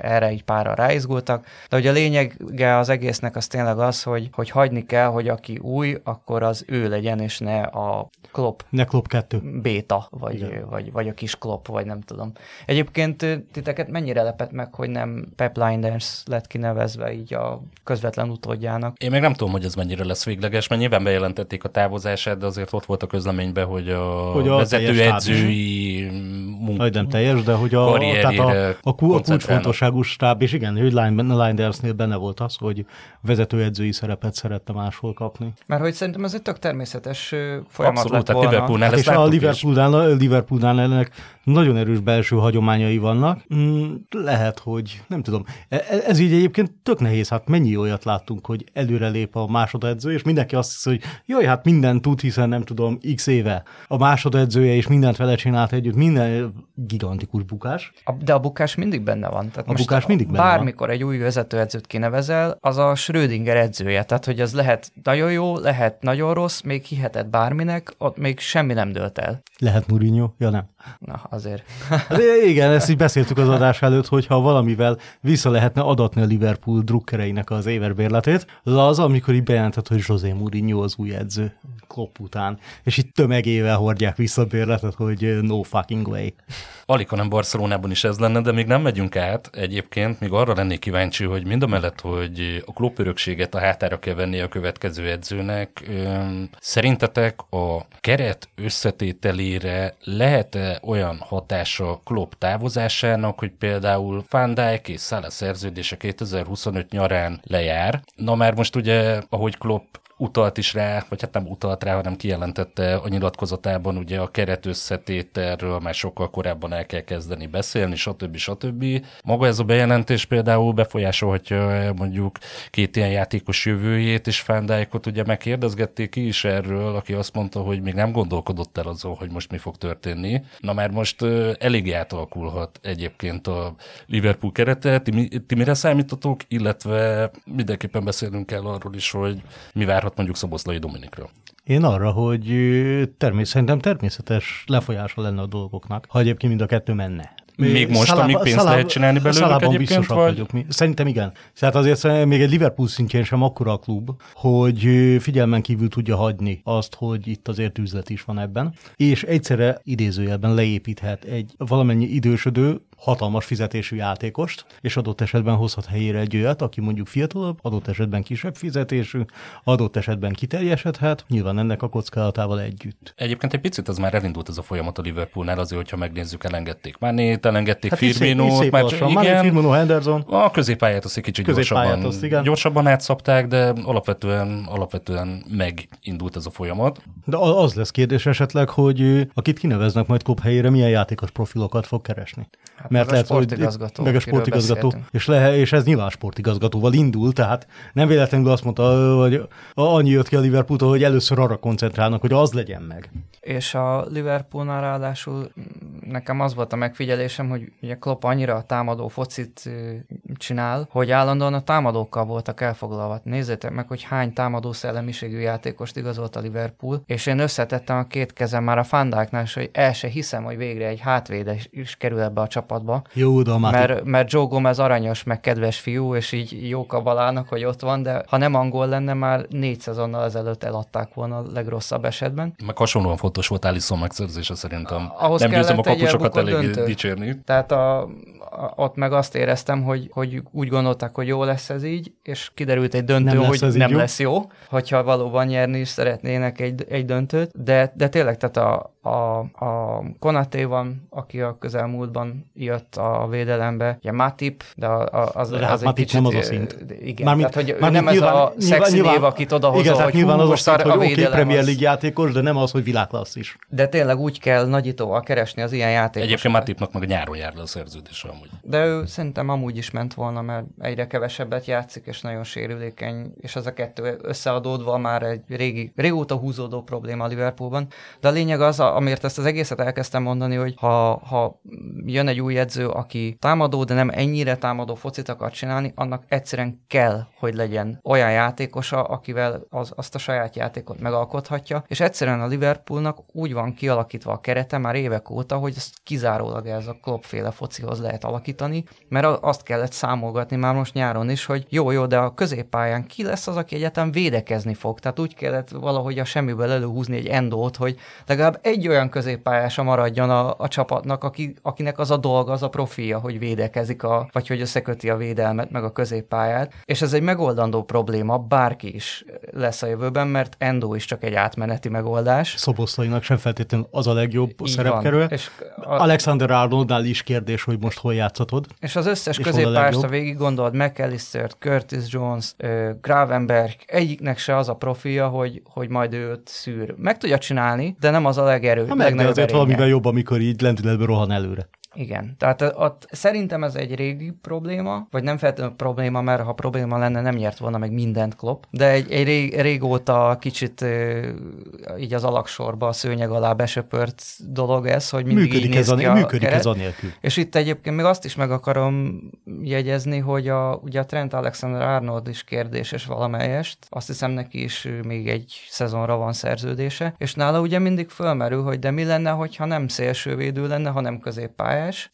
erre így pára ráizgultak. De hogy a lényege az egésznek az tényleg az, hogy, hogy hagyni kell, hogy aki új, akkor az ő legyen, és ne a Klopp Ne Klopp 2. béta, vagy, vagy, vagy a kis Klopp, vagy nem tudom. Egyébként titeket mennyire lepett meg, hogy nem Pep Linders lett kinevezve így a közvetlen utódjának? Én még nem tudom, hogy ez mennyire lesz végleges, mert nyilván bejelentették a távozását, de azért ott volt a közleményben, hogy a, Hogy a vezetőedzői munka, nem teljes, de hogy a, tehát a, a, a kulcsfontosságú stáb, és igen, hogy Lindersnél benne volt az, hogy vezetőedzői szerepet szerette máshol kapni. Mert hogy szerintem ez egy tök természetes folyamat Abszolút, lett tehát volna. Liverpoolnál Hát ezt és a is. Liverpoolnál, ennek nagyon erős belső hagyományai vannak. Mm, lehet, hogy nem tudom. E- e- Ez így egyébként tök nehéz. Hát mennyi olyat láttunk, hogy előrelép a másodedző, és mindenki azt hiszi, hogy jaj, hát mindent tud, hiszen nem tudom, x éve a másodedzője, és mindent vele csinált együtt, minden gigantikus bukás. De a bukás mindig benne van. Tehát A bukás mindig benne Bármikor egy új vezetőedzőt kinevezel, az a Schrödinger edzője. Tehát, hogy az lehet nagyon jó, lehet nagyon rossz, még hihetett bárminek, ott még semmi nem dőlt el. Lehet Mourinho? Ja nem. Na, azért. Hát igen, ezt így beszéltük az adás előtt, hogy ha valamivel vissza lehetne adatni a Liverpool drukkereinek az éverbérletét, az az, amikor így bejelentett, hogy José Mourinho az új edző Klopp után, és itt tömegével hordják vissza a bérletet, hogy uh, no fucking way. Alig, hanem Barcelonában is ez lenne, de még nem megyünk át egyébként, még arra lennék kíváncsi, hogy mind a mellett, hogy a klub örökséget a hátára kell venni a következő edzőnek, szerintetek a keret összetételére olyan hatása Klopp távozásának, hogy például Van Dijk és Salah szerződése 2025 nyarán lejár? Na már most ugye, ahogy Klopp utalt is rá, vagy hát nem utalt rá, hanem kijelentette a nyilatkozatában ugye a keret összetételről már sokkal korábban el kell kezdeni beszélni, stb. stb. Maga ez a bejelentés például befolyásolhatja mondjuk két ilyen játékos jövőjét, és Van Dijkot ugye megkérdezgették ki is erről, aki azt mondta, hogy még nem gondolkodott el azon, hogy most mi fog történni. Na már most eléggé átalakulhat egyébként a Liverpool kerete. Ti, ti mire számítotok, illetve mindenképpen beszélnünk kell arról is, hogy mi várhat mondjuk Szoboszlai Dominikről. Én arra, hogy ö, termés, szerintem természetes lefolyása lenne a dolgoknak, ha egyébként mind a kettő menne. Még most, amíg pénzt lehet csinálni belőlük egyébként, vagy? vagyok. Mi. Szerintem igen. Tehát azért még egy Liverpool szintjén sem akkora a klub, hogy figyelmen kívül tudja hagyni azt, hogy itt azért üzlet is van ebben, és egyszerre idézőjelben leépíthet egy valamennyi idősödő, hatalmas fizetésű játékost, és adott esetben hozhat helyére egy olyat, aki mondjuk fiatalabb, adott esetben kisebb fizetésű, adott esetben kiteljesedhet, nyilván ennek a kockázatával együtt. Egyébként egy picit az már elindult ez a folyamat a Liverpoolnál, azért, hogyha megnézzük, elengedték Manét, elengedték hát Firminót, már lassan. igen, Mane, Firmino, Henderson, A középpályát azt egy kicsit gyorsabban, azt, igen. gyorsabban átszapták, de alapvetően, alapvetően megindult ez a folyamat. De az lesz kérdés esetleg, hogy akit kineveznek majd klub helyére, milyen játékos profilokat fog keresni. Hát meg a sportigazgató, meg a sportigazgató, és, le, és ez nyilván sportigazgatóval indul, tehát nem véletlenül azt mondta, hogy annyi jött ki a Liverpooltól, hogy először arra koncentrálnak, hogy az legyen meg. És a Liverpoolnál ráadásul nekem az volt a megfigyelésem, hogy ugye Klopp annyira a támadó focit csinál, hogy állandóan a támadókkal voltak elfoglalva. Nézzétek meg, hogy hány támadó szellemiségű játékost igazolt a Liverpool, és én összetettem a két kezem már a Fandáknál, és hogy el se hiszem, hogy végre egy hátvédes is kerül ebbe a csapatba. Jó, Matip. Mert, mert Joe Gomez aranyos, meg kedves fiú, és így jók a balának, hogy ott van, de ha nem angol lenne, már négy szezonnal ezelőtt eladták volna a legrosszabb esetben. Meg hasonlóan fontos volt Alisson megszerzése szerintem. Ahhoz Nem győzem a kapusokat elég döntő. dicsérni. Tehát a, a, ott meg azt éreztem, hogy, hogy úgy gondolták, hogy jó lesz ez így, és kiderült egy döntő, Nem hogy nem jó. lesz jó, hogyha valóban nyerni is szeretnének egy, egy döntőt, de, de tényleg, tehát a, a, a Konaté van, aki a közelmúltban jött a védelembe, ugye Matip, de a, a, az, De hát az egy Matip kicsit... nem az a szint. Igen, Mármint- tehát hogy ő mármint nem ez a nyilván- szexi nyilván- név, akit odahozol, Igen, tehát hogy nyilván hú, az most szint, a hogy oké, védelem Premier az- League játékos, de nem az, hogy világklassz is. De tényleg úgy kell nagyítóval keresni az ilyen játékosokat. Egyébként Matipnak meg a nyáron jár le a szerződése amúgy. De ő szerintem amúgy is ment volna, mert egyre kevesebbet játszik, és nagyon sérülékeny, és az a kettő összeadódva már egy régi, régóta húzódó probléma a Liverpoolban. De a lényeg az, a, a, amiért ezt az egészet elkezdtem mondani, hogy ha, ha jön egy új edző, aki támadó, de nem ennyire támadó focit akar csinálni, annak egyszerűen kell, hogy legyen olyan játékosa, akivel az, azt a saját játékot megalkothatja, és egyszerűen a Liverpoolnak úgy van kialakítva a kerete már évek óta, hogy ezt kizárólag ez a klopféle focihoz lehet alakítani, mert azt kellett számolgatni már most nyáron is, hogy jó, jó, de a középpályán ki lesz az, aki egyetem védekezni fog. Tehát úgy kellett valahogy a semmiből előhúzni egy endót, hogy legalább egy olyan középpályása maradjon a, a csapatnak, aki, akinek az a dolga, az a profilja, hogy védekezik, a, vagy hogy összeköti a védelmet, meg a középpályát. És ez egy megoldandó probléma, bárki is lesz a jövőben, mert Endo is csak egy átmeneti megoldás. Szoboszlainak sem feltétlenül az a legjobb. És a... Alexander Arnoldnál is kérdés, hogy most hol játszhatod. És az összes középpályást, ha végig gondolod, McAllister, Curtis Jones, Gravenberg, egyiknek se az a profilja, hogy, hogy majd őt szűr. Meg tudja csinálni, de nem az a legerő, ha meg, de azért valamivel jobb, amikor így lendületben rohan előre. Igen, tehát ott szerintem ez egy régi probléma, vagy nem feltétlenül probléma, mert ha probléma lenne, nem nyert volna meg mindent klop, de egy, egy rég, régóta kicsit így az alaksorba a szőnyeg alá besöpört dolog ez, hogy mindig működik így ez a, ki a működik keret. ez anélkül. És itt egyébként még azt is meg akarom jegyezni, hogy a, ugye a Trent Alexander Arnold is kérdéses valamelyest, azt hiszem neki is még egy szezonra van szerződése, és nála ugye mindig fölmerül, hogy de mi lenne, hogyha nem szélsővédő lenne, hanem középpálya pályás,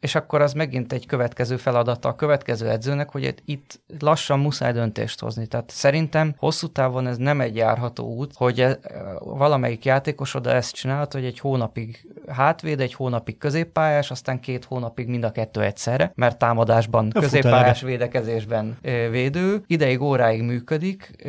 és akkor az megint egy következő feladata a következő edzőnek, hogy itt lassan muszáj döntést hozni. Tehát szerintem hosszú távon ez nem egy járható út, hogy e, valamelyik játékos oda ezt csinálhat, hogy egy hónapig hátvéd, egy hónapig középpályás, aztán két hónapig mind a kettő egyszerre, mert támadásban, a középpályás védekezésben védő, ideig, óráig működik,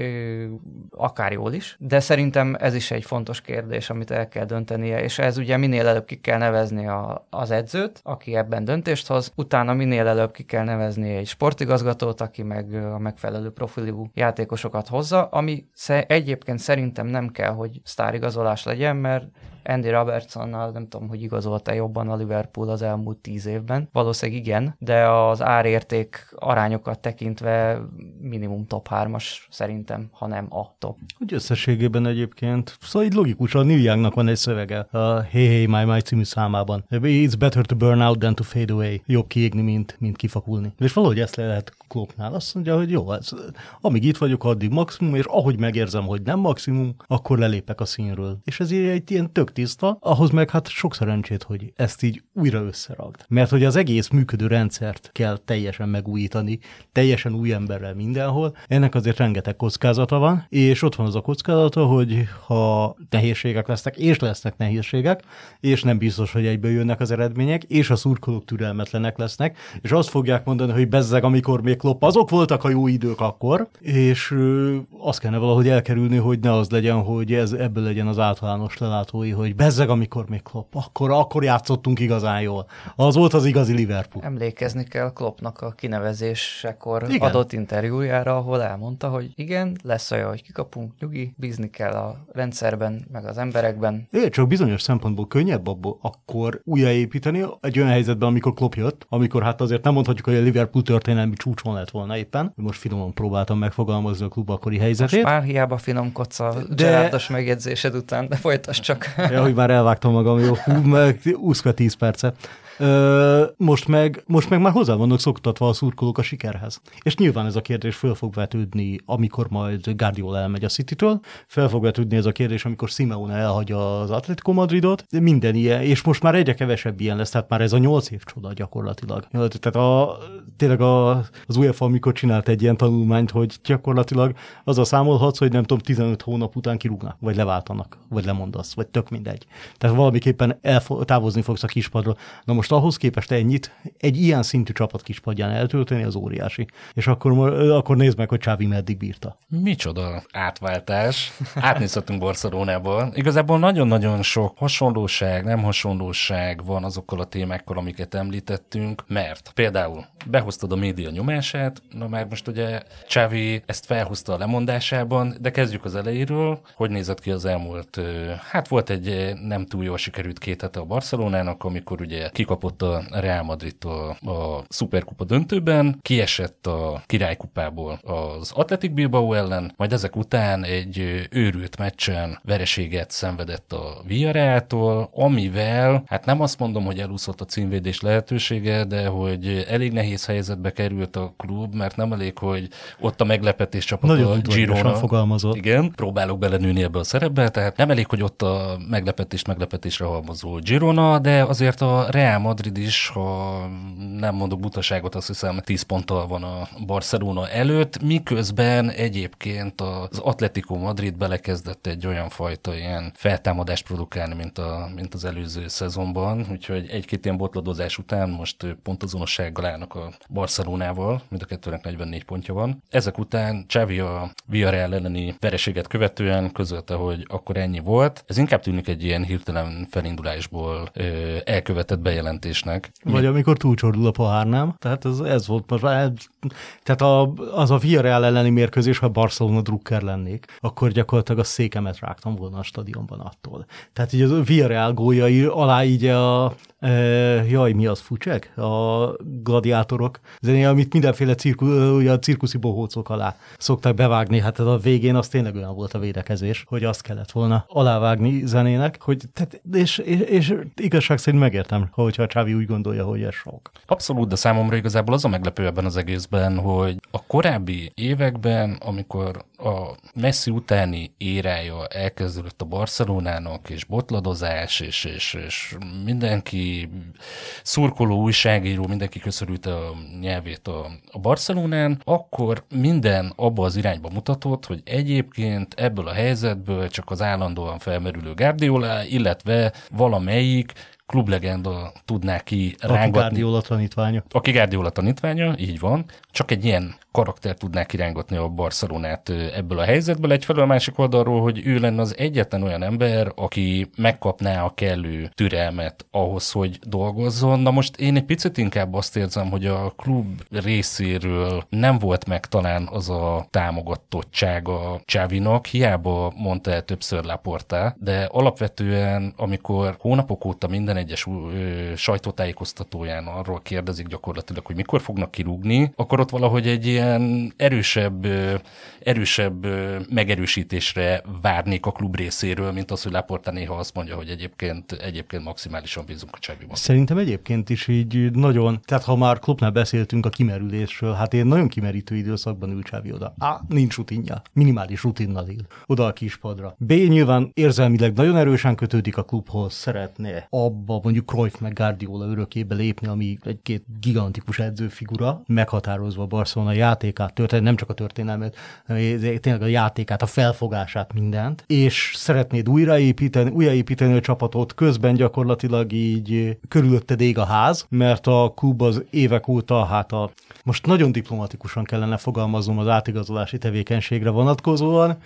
akár jól is, de szerintem ez is egy fontos kérdés, amit el kell döntenie, és ez ugye minél előbb ki kell nevezni a, az edzőt, aki ebben döntést hoz, utána minél előbb ki kell nevezni egy sportigazgatót, aki meg a megfelelő profilú játékosokat hozza, ami egyébként szerintem nem kell, hogy sztárigazolás legyen, mert Andy Robertsonnal nem tudom, hogy igazolta jobban a Liverpool az elmúlt tíz évben. Valószínűleg igen, de az árérték arányokat tekintve minimum top 3-as szerintem, ha nem a top. Úgy összességében egyébként, szóval így logikusan Neil Youngnak van egy szövege a Hey Hey My My című számában. It's better to burn out than to fade away. Jobb kiégni, mint, mint kifakulni. És valahogy ezt le lehet klopnál. Azt mondja, hogy jó, ez, amíg itt vagyok, addig maximum, és ahogy megérzem, hogy nem maximum, akkor lelépek a színről. És ez egy ilyen tök tiszta, ahhoz meg hát sok szerencsét, hogy ezt így újra összeragd. Mert hogy az egész működő rendszert kell teljesen megújítani, teljesen új emberrel mindenhol, ennek azért rengeteg kockázata van, és ott van az a kockázata, hogy ha nehézségek lesznek, és lesznek nehézségek, és nem biztos, hogy egyből jönnek az eredmények, és a szurkolók türelmetlenek lesznek, és azt fogják mondani, hogy bezzeg, amikor még Klopp, azok voltak a jó idők akkor, és ö, azt kellene valahogy elkerülni, hogy ne az legyen, hogy ez ebből legyen az általános lelátói, hogy bezzeg, amikor még Klopp, akkor, akkor játszottunk igazán jól. Az volt az igazi Liverpool. Emlékezni kell Kloppnak a kinevezésekor igen. adott interjújára, ahol elmondta, hogy igen, lesz olyan, hogy kikapunk, nyugi, bízni kell a rendszerben, meg az emberekben. É, csak bizonyos szempontból könnyebb abból akkor újjáépíteni egy olyan helyzetben, amikor Klopp jött, amikor hát azért nem mondhatjuk, hogy a Liverpool történelmi csúcson lett volna éppen. Most finoman próbáltam megfogalmazni a klub akkori helyzetét. Most már hiába finomkodsz a de... Gerardos megjegyzésed után, de folytasd csak. Ja, hogy már elvágtam magam, jó, meg 20 10 perce. Most, meg, most meg már hozzá vannak szoktatva a szurkolók a sikerhez. És nyilván ez a kérdés föl fog vetődni, amikor majd Guardiola elmegy a City-től, fel fog vetődni ez a kérdés, amikor Simeone elhagyja az Atletico Madridot, minden ilyen, és most már egyre kevesebb ilyen lesz, tehát már ez a nyolc év csoda gyakorlatilag. Tehát a, tényleg a, az UEFA, amikor csinált egy ilyen tanulmányt, hogy gyakorlatilag az a számolhatsz, hogy nem tudom, 15 hónap után kirúgnak, vagy leváltanak, vagy lemondasz, vagy tök mindegy. Tehát valamiképpen elfo- távozni fogsz a kispadról. Na most most ahhoz képest ennyit egy ilyen szintű csapat kispadján eltölteni, az óriási. És akkor, akkor nézd meg, hogy Csávi meddig bírta. Micsoda átváltás. Átnézhetünk Barcelonából. Igazából nagyon-nagyon sok hasonlóság, nem hasonlóság van azokkal a témákkal, amiket említettünk, mert például behoztad a média nyomását, na már most ugye Csávi ezt felhozta a lemondásában, de kezdjük az elejéről, hogy nézett ki az elmúlt, hát volt egy nem túl jól sikerült két hete a Barcelonának, amikor ugye kikap kapott a Real Madrid-tól a Superkupa döntőben, kiesett a királykupából az Athletic Bilbao ellen, majd ezek után egy őrült meccsen vereséget szenvedett a Villarreal-tól, amivel, hát nem azt mondom, hogy elúszott a címvédés lehetősége, de hogy elég nehéz helyzetbe került a klub, mert nem elég, hogy ott a meglepetés csapat Nagyon a Girona. fogalmazott. Igen, próbálok belenőni ebbe a szerepbe, tehát nem elég, hogy ott a meglepetés meglepetésre halmozó Girona, de azért a Real Madrid is, ha nem mondok butaságot, azt hiszem 10 ponttal van a Barcelona előtt, miközben egyébként az Atletico Madrid belekezdett egy olyan fajta ilyen feltámadást produkálni, mint, a, mint az előző szezonban, úgyhogy egy-két ilyen botladozás után most pontozonossággal állnak a Barcelonával, mind a kettőnek 44 pontja van. Ezek után Xavi a Villarreal elleni vereséget követően közölte, hogy akkor ennyi volt. Ez inkább tűnik egy ilyen hirtelen felindulásból ö, elkövetett bejelentésnek. Vagy amikor túlcsordul a pohár, nem? Tehát ez, ez volt most már, tehát a, az a Villarreal elleni mérkőzés, ha Barcelona drukker lennék, akkor gyakorlatilag a székemet rágtam volna a stadionban attól. Tehát így a Villarreal góljai alá így a, e, jaj, mi az, fucsek? A gladiátorok zenéje, amit mindenféle cirku, ugye a cirkuszi bohócok alá szoktak bevágni, hát ez a végén az tényleg olyan volt a védekezés, hogy azt kellett volna alávágni zenének, hogy tehát, és, és, és igazság szerint megértem, hogyha Csávi úgy gondolja, hogy ez sok. Abszolút, de számomra igazából az a meglepő ebben az egészben, hogy a korábbi években, amikor a Messi utáni érája elkezdődött a Barcelonának, és botladozás, és, és, és mindenki szurkoló, újságíró, mindenki köszörülte a nyelvét a, a Barcelonán, akkor minden abba az irányba mutatott, hogy egyébként ebből a helyzetből csak az állandóan felmerülő Guardiola, illetve valamelyik klublegenda tudná ki Aki rángatni. Guardiola tanítványa. Aki Guardiola tanítványa, így van. Csak egy ilyen karakter tudná kirángatni a Barcelonát ebből a helyzetből. Egyfelől a másik oldalról, hogy ő lenne az egyetlen olyan ember, aki megkapná a kellő türelmet ahhoz, hogy dolgozzon. Na most én egy picit inkább azt érzem, hogy a klub részéről nem volt meg talán az a támogatottsága Csávinak, hiába mondta el többször Laporta, de alapvetően, amikor hónapok óta minden egyes sajtótájékoztatóján arról kérdezik gyakorlatilag, hogy mikor fognak kirúgni, akkor ott valahogy egy ilyen erősebb, erősebb megerősítésre várnék a klub részéről, mint az, hogy Laporta néha azt mondja, hogy egyébként, egyébként maximálisan bízunk a Csáviban. Szerintem egyébként is így nagyon, tehát ha már klubnál beszéltünk a kimerülésről, hát én nagyon kimerítő időszakban ül Csávi oda. A. Nincs rutinja. Minimális rutinnal él. Oda a kispadra. B. Nyilván érzelmileg nagyon erősen kötődik a klubhoz, szeretne abba mondjuk Cruyff meg Guardiola örökébe lépni, ami egy-két gigantikus edzőfigura, meghatározva Barcelona játékát, történet, nem csak a történelmet, tényleg a játékát, a felfogását, mindent, és szeretnéd újraépíteni, újraépíteni a csapatot, közben gyakorlatilag így körülötted ég a ház, mert a klub az évek óta, hát a, most nagyon diplomatikusan kellene fogalmaznom az átigazolási tevékenységre vonatkozóan,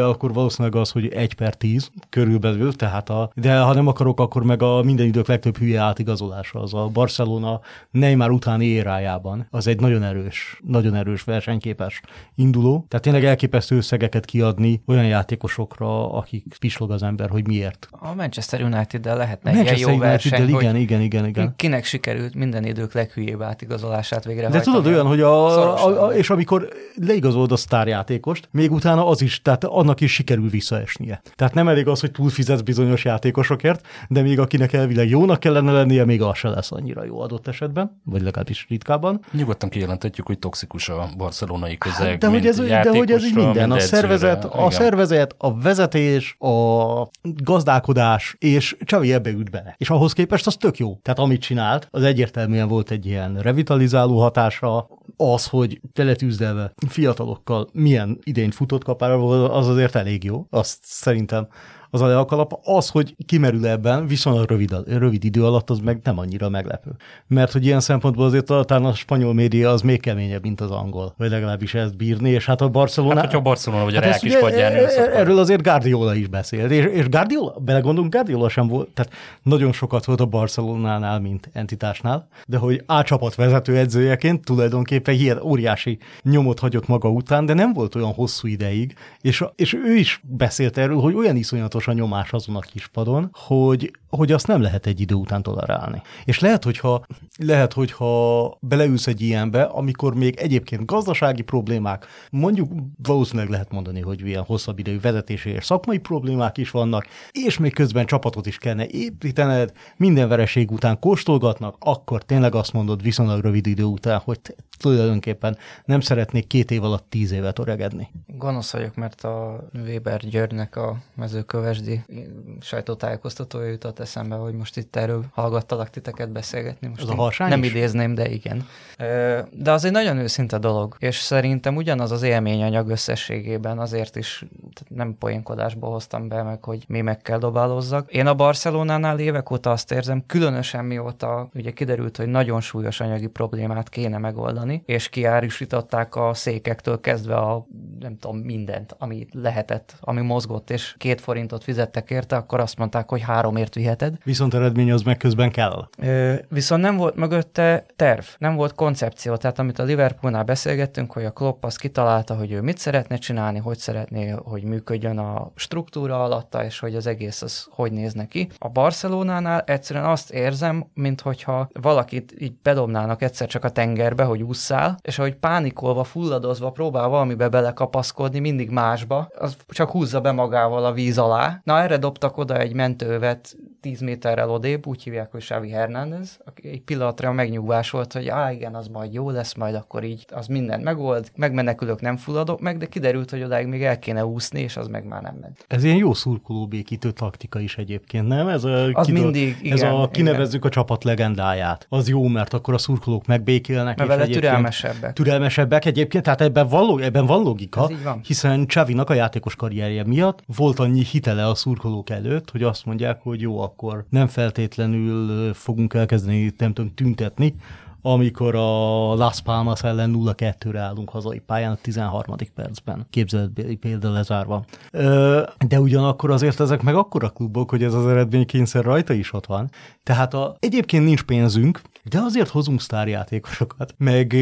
akkor valószínűleg az, hogy egy per tíz körülbelül, tehát a, de ha nem akarok, akkor meg a minden idők legtöbb hülye átigazolása, az a Barcelona Neymar utáni érájában, az egy nagyon erős, nagyon erős versenyképes induló, tehát tényleg elképesztő összegeket kiadni olyan játékosokra, akik pislog az ember, hogy miért. A Manchester United-del lehetne Manchester ilyen jó verseny, United-del, hogy igen, igen, igen, igen. kinek sikerült minden idők leghülyébb átigazolását végre De tudod olyan, hogy a, a, a, és amikor leigazolod a sztárjátékost, még utána az is, tehát annak is sikerül visszaesnie. Tehát nem elég az, hogy túlfizetsz bizonyos játékosokért, de még akinek elvileg jónak kellene lennie, még az se lesz annyira jó adott esetben, vagy legalábbis ritkában. Nyugodtan kijelenthetjük, hogy toxikus a barcelonai közeg, Hát, de, hogy ez, de hogy ez így minden, a szervezet, edzőre. a Igen. szervezet, a vezetés, a gazdálkodás, és Csavi ebbe üt bele. És ahhoz képest az tök jó. Tehát amit csinált, az egyértelműen volt egy ilyen revitalizáló hatása, az, hogy teletűzdelve fiatalokkal milyen idényt futott kapára az azért elég jó. Azt szerintem az a leakalap. Az, hogy kimerül ebben, viszonylag rövid, rövid idő alatt, az meg nem annyira meglepő. Mert hogy ilyen szempontból azért talán a spanyol média az még keményebb, mint az angol, vagy legalábbis ezt bírni, és hát a Barcelona... Hát, hogyha a Barcelona vagy a Real ezt kis ugye, padján e- e- Erről azért Guardiola is beszélt, és, és Guardiola, belegondolunk, Guardiola sem volt, tehát nagyon sokat volt a Barcelonánál, mint entitásnál, de hogy A csapat vezető edzőjeként tulajdonképpen ilyen óriási nyomot hagyott maga után, de nem volt olyan hosszú ideig, és, és ő is beszélt erről, hogy olyan iszonyatos folyamatos a nyomás azon a kispadon, hogy, hogy azt nem lehet egy idő után tolerálni. És lehet, hogyha, lehet, hogyha beleülsz egy ilyenbe, amikor még egyébként gazdasági problémák, mondjuk valószínűleg lehet mondani, hogy ilyen hosszabb idejű vezetési és szakmai problémák is vannak, és még közben csapatot is kellene építened, minden vereség után kóstolgatnak, akkor tényleg azt mondod viszonylag rövid idő után, hogy tulajdonképpen nem szeretnék két év alatt tíz évet öregedni. Gonosz vagyok, mert a Weber Györgynek a mezőkövesdi sajtótájékoztatója jutott eszembe, hogy most itt erről hallgattalak titeket beszélgetni. Most Az a harsány Nem is? idézném, de igen. De az egy nagyon őszinte dolog, és szerintem ugyanaz az élményanyag összességében azért is nem poénkodásból hoztam be, meg hogy mémekkel dobálozzak. Én a Barcelonánál évek óta azt érzem, különösen mióta ugye kiderült, hogy nagyon súlyos anyagi problémát kéne megoldani, és kiárusították a székektől kezdve a nem tudom, mindent, ami lehetett, ami mozgott, és két forintot fizettek érte, akkor azt mondták, hogy háromért viheted. Viszont eredmény az meg közben kell. Ö, viszont nem volt mögötte terv, nem volt koncepció, tehát amit a Liverpoolnál beszélgettünk, hogy a Klopp azt kitalálta, hogy ő mit szeretne csinálni, hogy szeretné, hogy működjön a struktúra alatta, és hogy az egész az hogy néz neki. A Barcelonánál egyszerűen azt érzem, minthogyha valakit így bedobnának egyszer csak a tengerbe, hogy ússzál, és ahogy pánikolva, fulladozva próbál valamibe belekapaszkodni, mindig másba, az csak húzza be magával a víz alá. Na erre dobtak oda egy mentővet 10 méterrel odébb, úgy hívják, hogy Xavi Hernández, aki egy pillanatra a megnyugvás volt, hogy á, igen, az majd jó lesz, majd akkor így az mindent megold, megmenekülök, nem fulladok meg, de kiderült, hogy odáig még el kéne úszni, és az meg már nem ment. Ez ilyen jó szurkolóbékítő taktika is egyébként, nem? Ez a, Az mindig, ez igen, a igen. kinevezzük a csapat legendáját. Az jó, mert akkor a szurkolók megbékélnek. Mert vele türelmesebbek. Türelmesebbek egyébként, tehát ebben van, log- ebben van logika, Ez van. hiszen Csavinak a játékos karrierje miatt volt annyi hitele a szurkolók előtt, hogy azt mondják, hogy jó, akkor nem feltétlenül fogunk elkezdeni, nem tudom, tüntetni, amikor a Las Palmas ellen 0-2-re állunk hazai pályán a 13. percben. Képzeletbeli példa lezárva. De ugyanakkor azért ezek meg akkora klubok, hogy ez az eredménykényszer rajta is ott van. Tehát a, egyébként nincs pénzünk, de azért hozunk sztárjátékosokat. Meg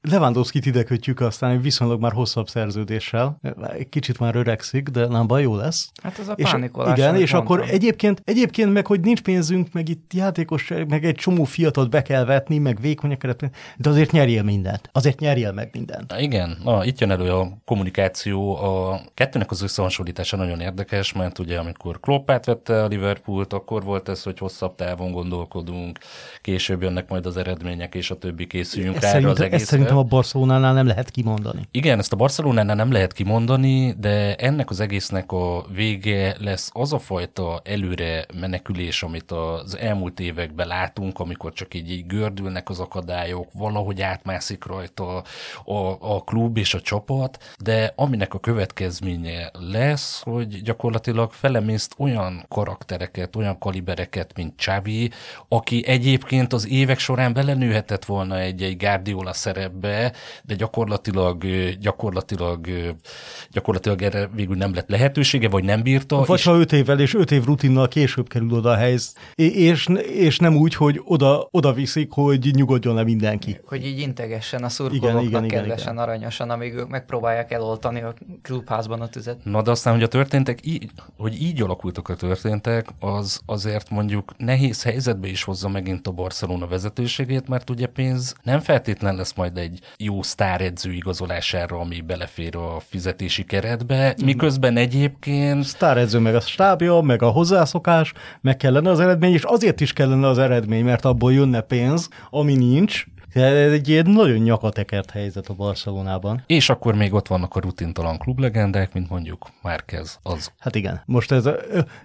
Lewandowski-t ide kötjük aztán egy viszonylag már hosszabb szerződéssel. Egy kicsit már öregszik, de nem baj, jó lesz. Hát ez a És, pánikolás. igen, és akkor mondtam. egyébként, egyébként meg, hogy nincs pénzünk, meg itt játékos, meg egy csomó fiatal be kell vetni, meg vékonyak keret, de azért nyerjél mindent. Azért nyerjél meg mindent. Igen, na, itt jön elő a kommunikáció. A kettőnek az összehasonlítása nagyon érdekes, mert ugye amikor Klopp átvette a Liverpoolt, akkor volt ez, hogy hosszabb távon gondolkodunk, később jönnek majd az eredmények, és a többi készüljünk Ezt rá az szerintem, ezt egészre. szerintem a Barcelonánál nem lehet kimondani. Igen, ezt a Barcelonánál nem lehet kimondani, de ennek az egésznek a vége lesz az a fajta előre menekülés, amit az elmúlt években látunk, amikor csak így, így gördülnek az akadályok, valahogy átmászik rajta a, a klub és a csapat, de aminek a következménye lesz, hogy gyakorlatilag felemészt olyan karaktereket, olyan kalibereket, mint Xavi, aki egyébként az évek során belenőhetett volna egy-egy Guardiola szerepbe, de gyakorlatilag, gyakorlatilag, gyakorlatilag erre végül nem lett lehetősége, vagy nem bírta. Vagy és ha öt évvel és öt év rutinnal később kerül oda a helyz, és, és nem úgy, hogy oda, oda viszik, hogy nyugodjon le mindenki. hogy így integessen a Igen, szurkolóknak igen, igen, kedvesen, igen. aranyosan, amíg ők megpróbálják eloltani a klubházban a tüzet. Na de aztán, hogy a történtek, így, hogy így alakultak a történtek, az azért mondjuk nehéz helyzetbe is hozza megint a Barcelona vezetőségét, mert ugye pénz nem feltétlen lesz majd egy jó sztáredző igazolására, ami belefér a fizetési keretbe, miközben egyébként Sztáredző meg a stábja, meg a hozzászokás, meg kellene az eredmény, és azért is kellene az eredmény, mert abból jönne pénz, ami nincs. Ez egy ilyen nagyon nyakatekert helyzet a Barcelonában. És akkor még ott vannak a rutintalan klublegendák, mint mondjuk Márquez az. Hát igen. Most ez,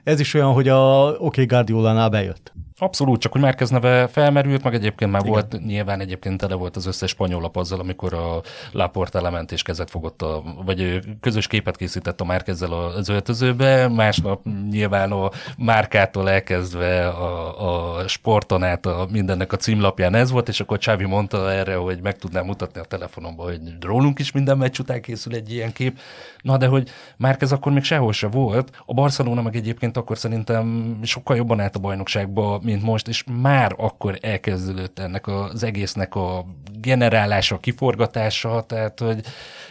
ez is olyan, hogy a oké okay, Guardiolánál bejött. Abszolút, csak hogy Márquez neve felmerült, meg egyébként már Igen. volt, nyilván egyébként tele volt az összes spanyol lap azzal, amikor a Laporta lement és kezet fogott, a, vagy ő közös képet készített a Márkezzel az öltözőbe, másnap nyilván a márkától elkezdve a, a sporton át a mindennek a címlapján ez volt, és akkor Csávi mondta erre, hogy meg tudnám mutatni a telefonomba, hogy rólunk is minden meccs után készül egy ilyen kép. Na de hogy Márkez akkor még sehol se volt, a Barcelona meg egyébként akkor szerintem sokkal jobban állt a bajnokságba, mint most, és már akkor elkezdődött ennek az egésznek a generálása, kiforgatása, tehát hogy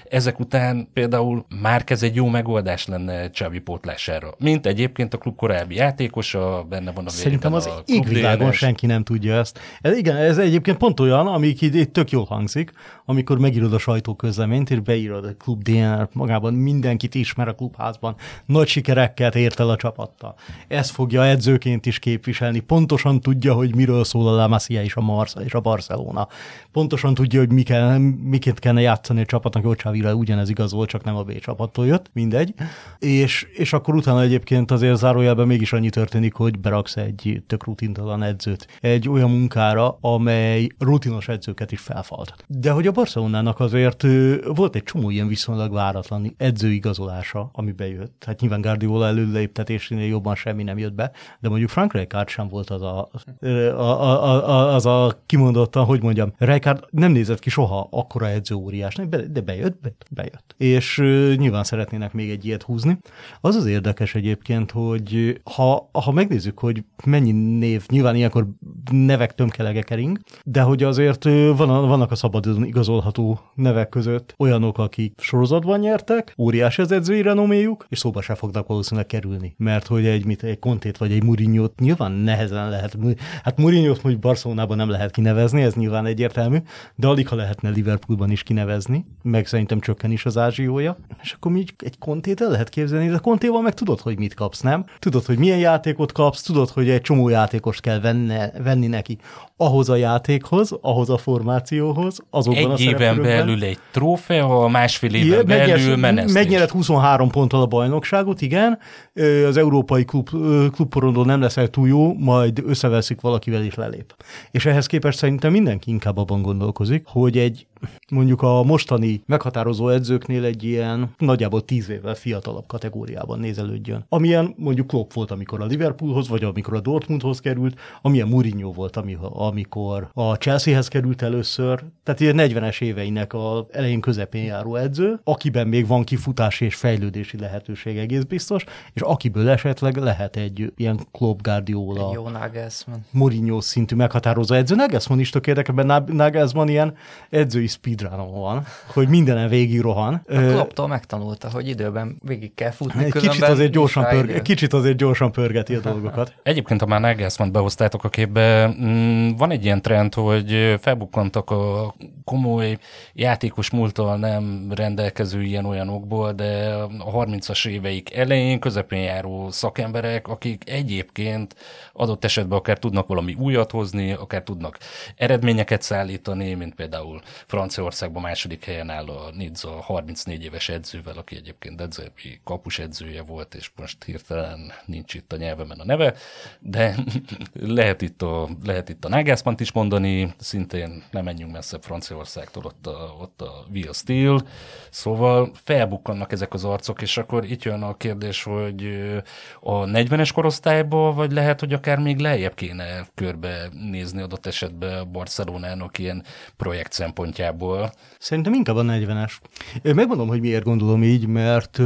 ezek után például már ez egy jó megoldás lenne Csabi pótlására. Mint egyébként a klub korábbi játékosa, benne van a Szerintem az a égvilágon senki nem tudja ezt. Ez, igen, ez egyébként pont olyan, amik így tök jól hangzik, amikor megírod a sajtóközleményt, és beírod a klub DNR magában, mindenkit ismer a klubházban, nagy sikerekkel ért el a csapattal. Ezt fogja edzőként is képviselni, pontosan tudja, hogy miről szól a La Masia és a Marsa és a Barcelona. Pontosan tudja, hogy mi kell, miként kellene játszani a csapatnak, hogy Csávira ugyanez igaz volt, csak nem a B csapattól jött, mindegy. És, és akkor utána egyébként azért zárójelben mégis annyi történik, hogy beraksz egy tök rutintalan edzőt egy olyan munkára, amely rutinos edzőket is felfalt. De hogy a Barcelonának azért volt egy csomó ilyen viszonylag váratlan edzőigazolása, ami bejött. Hát nyilván Guardiola előléptetésénél jobban semmi nem jött be, de mondjuk Frank Rijkaard sem volt az a, a, a, a, az a kimondottan, hogy mondjam, Rijkaard nem nézett ki soha akkora edző óriásnak, de bejött, bejött, bejött. És nyilván szeretnének még egy ilyet húzni. Az az érdekes egyébként, hogy ha, ha megnézzük, hogy mennyi név, nyilván ilyenkor nevek tömkelege kering, de hogy azért van, vannak a szabadon igazolható nevek között olyanok, akik sorozatban nyertek, óriási az edzői renoméjuk, és szóba se fognak valószínűleg kerülni. Mert hogy egy, mit, egy Kontét vagy egy mourinho nyilván nehezen lehet. Hát Mourinho-t mondjuk Barcelonában nem lehet kinevezni, ez nyilván egyértelmű, de alig ha lehetne Liverpoolban is kinevezni, meg szerintem csökken is az ázsiója. És akkor mi egy Kontét el lehet képzelni, de Kontéval meg tudod, hogy mit kapsz, nem? Tudod, hogy milyen játékot kapsz, tudod, hogy egy csomó játékost kell venne, venni neki ahhoz a játékhoz, ahhoz a formációhoz, azokban egy a éven belül egy trófea, másfél éven Igen, belül menesztés. Megnyered 23 ponttal a bajnokságot, igen, az európai klub, klubporondó nem leszel túl jó, majd összeveszik valakivel és lelép. És ehhez képest szerintem mindenki inkább abban gondolkozik, hogy egy mondjuk a mostani meghatározó edzőknél egy ilyen nagyjából tíz évvel fiatalabb kategóriában nézelődjön. Amilyen mondjuk Klopp volt, amikor a Liverpoolhoz, vagy amikor a Dortmundhoz került, amilyen Mourinho volt, amikor a Chelseahez került először, tehát ilyen 40-es éveinek a elején közepén járó edző, akiben még van kifutás és fejlődési lehetőség egész biztos, és akiből esetleg lehet egy ilyen Klopp Guardiola, jó Nagelsmann. Mourinho szintű meghatározó edző. Nagelsmann is tök érdekes, Nagelsmann ilyen edzői speedrunon van, hogy mindenen végig rohan. A Klopptól megtanulta, hogy időben végig kell futni, kicsit azért, gyorsan pörge, kicsit azért gyorsan pörgeti a dolgokat. Egyébként, ha már Nagelsmann behoztátok a képbe, mm, van egy ilyen trend, hogy felbukkantak a komoly játékos múltal nem rendelkező ilyen-olyanokból, de a 30-as éveik elején, közepén járó szakemberek, akik egyébként adott esetben akár tudnak valami újat hozni, akár tudnak eredményeket szállítani, mint például Franciaországban második helyen áll a Nidza 34 éves edzővel, aki egyébként edzői kapus edzője volt, és most hirtelen nincs itt a nyelvemen a neve, de lehet itt a, lehet itt a Nagelsmann is mondani, szintén nem menjünk messze Franciaországtól, ott a, ott a Will Steel, szóval felbukkannak ezek az arcok, és akkor itt jön a kérdés, hogy a 40-es korosztályból, vagy lehet, hogy akár még lejjebb kéne körbe nézni adott esetben Barcelonának ilyen projekt szempontjából. Szerintem inkább a 40-es. Megmondom, hogy miért gondolom így, mert,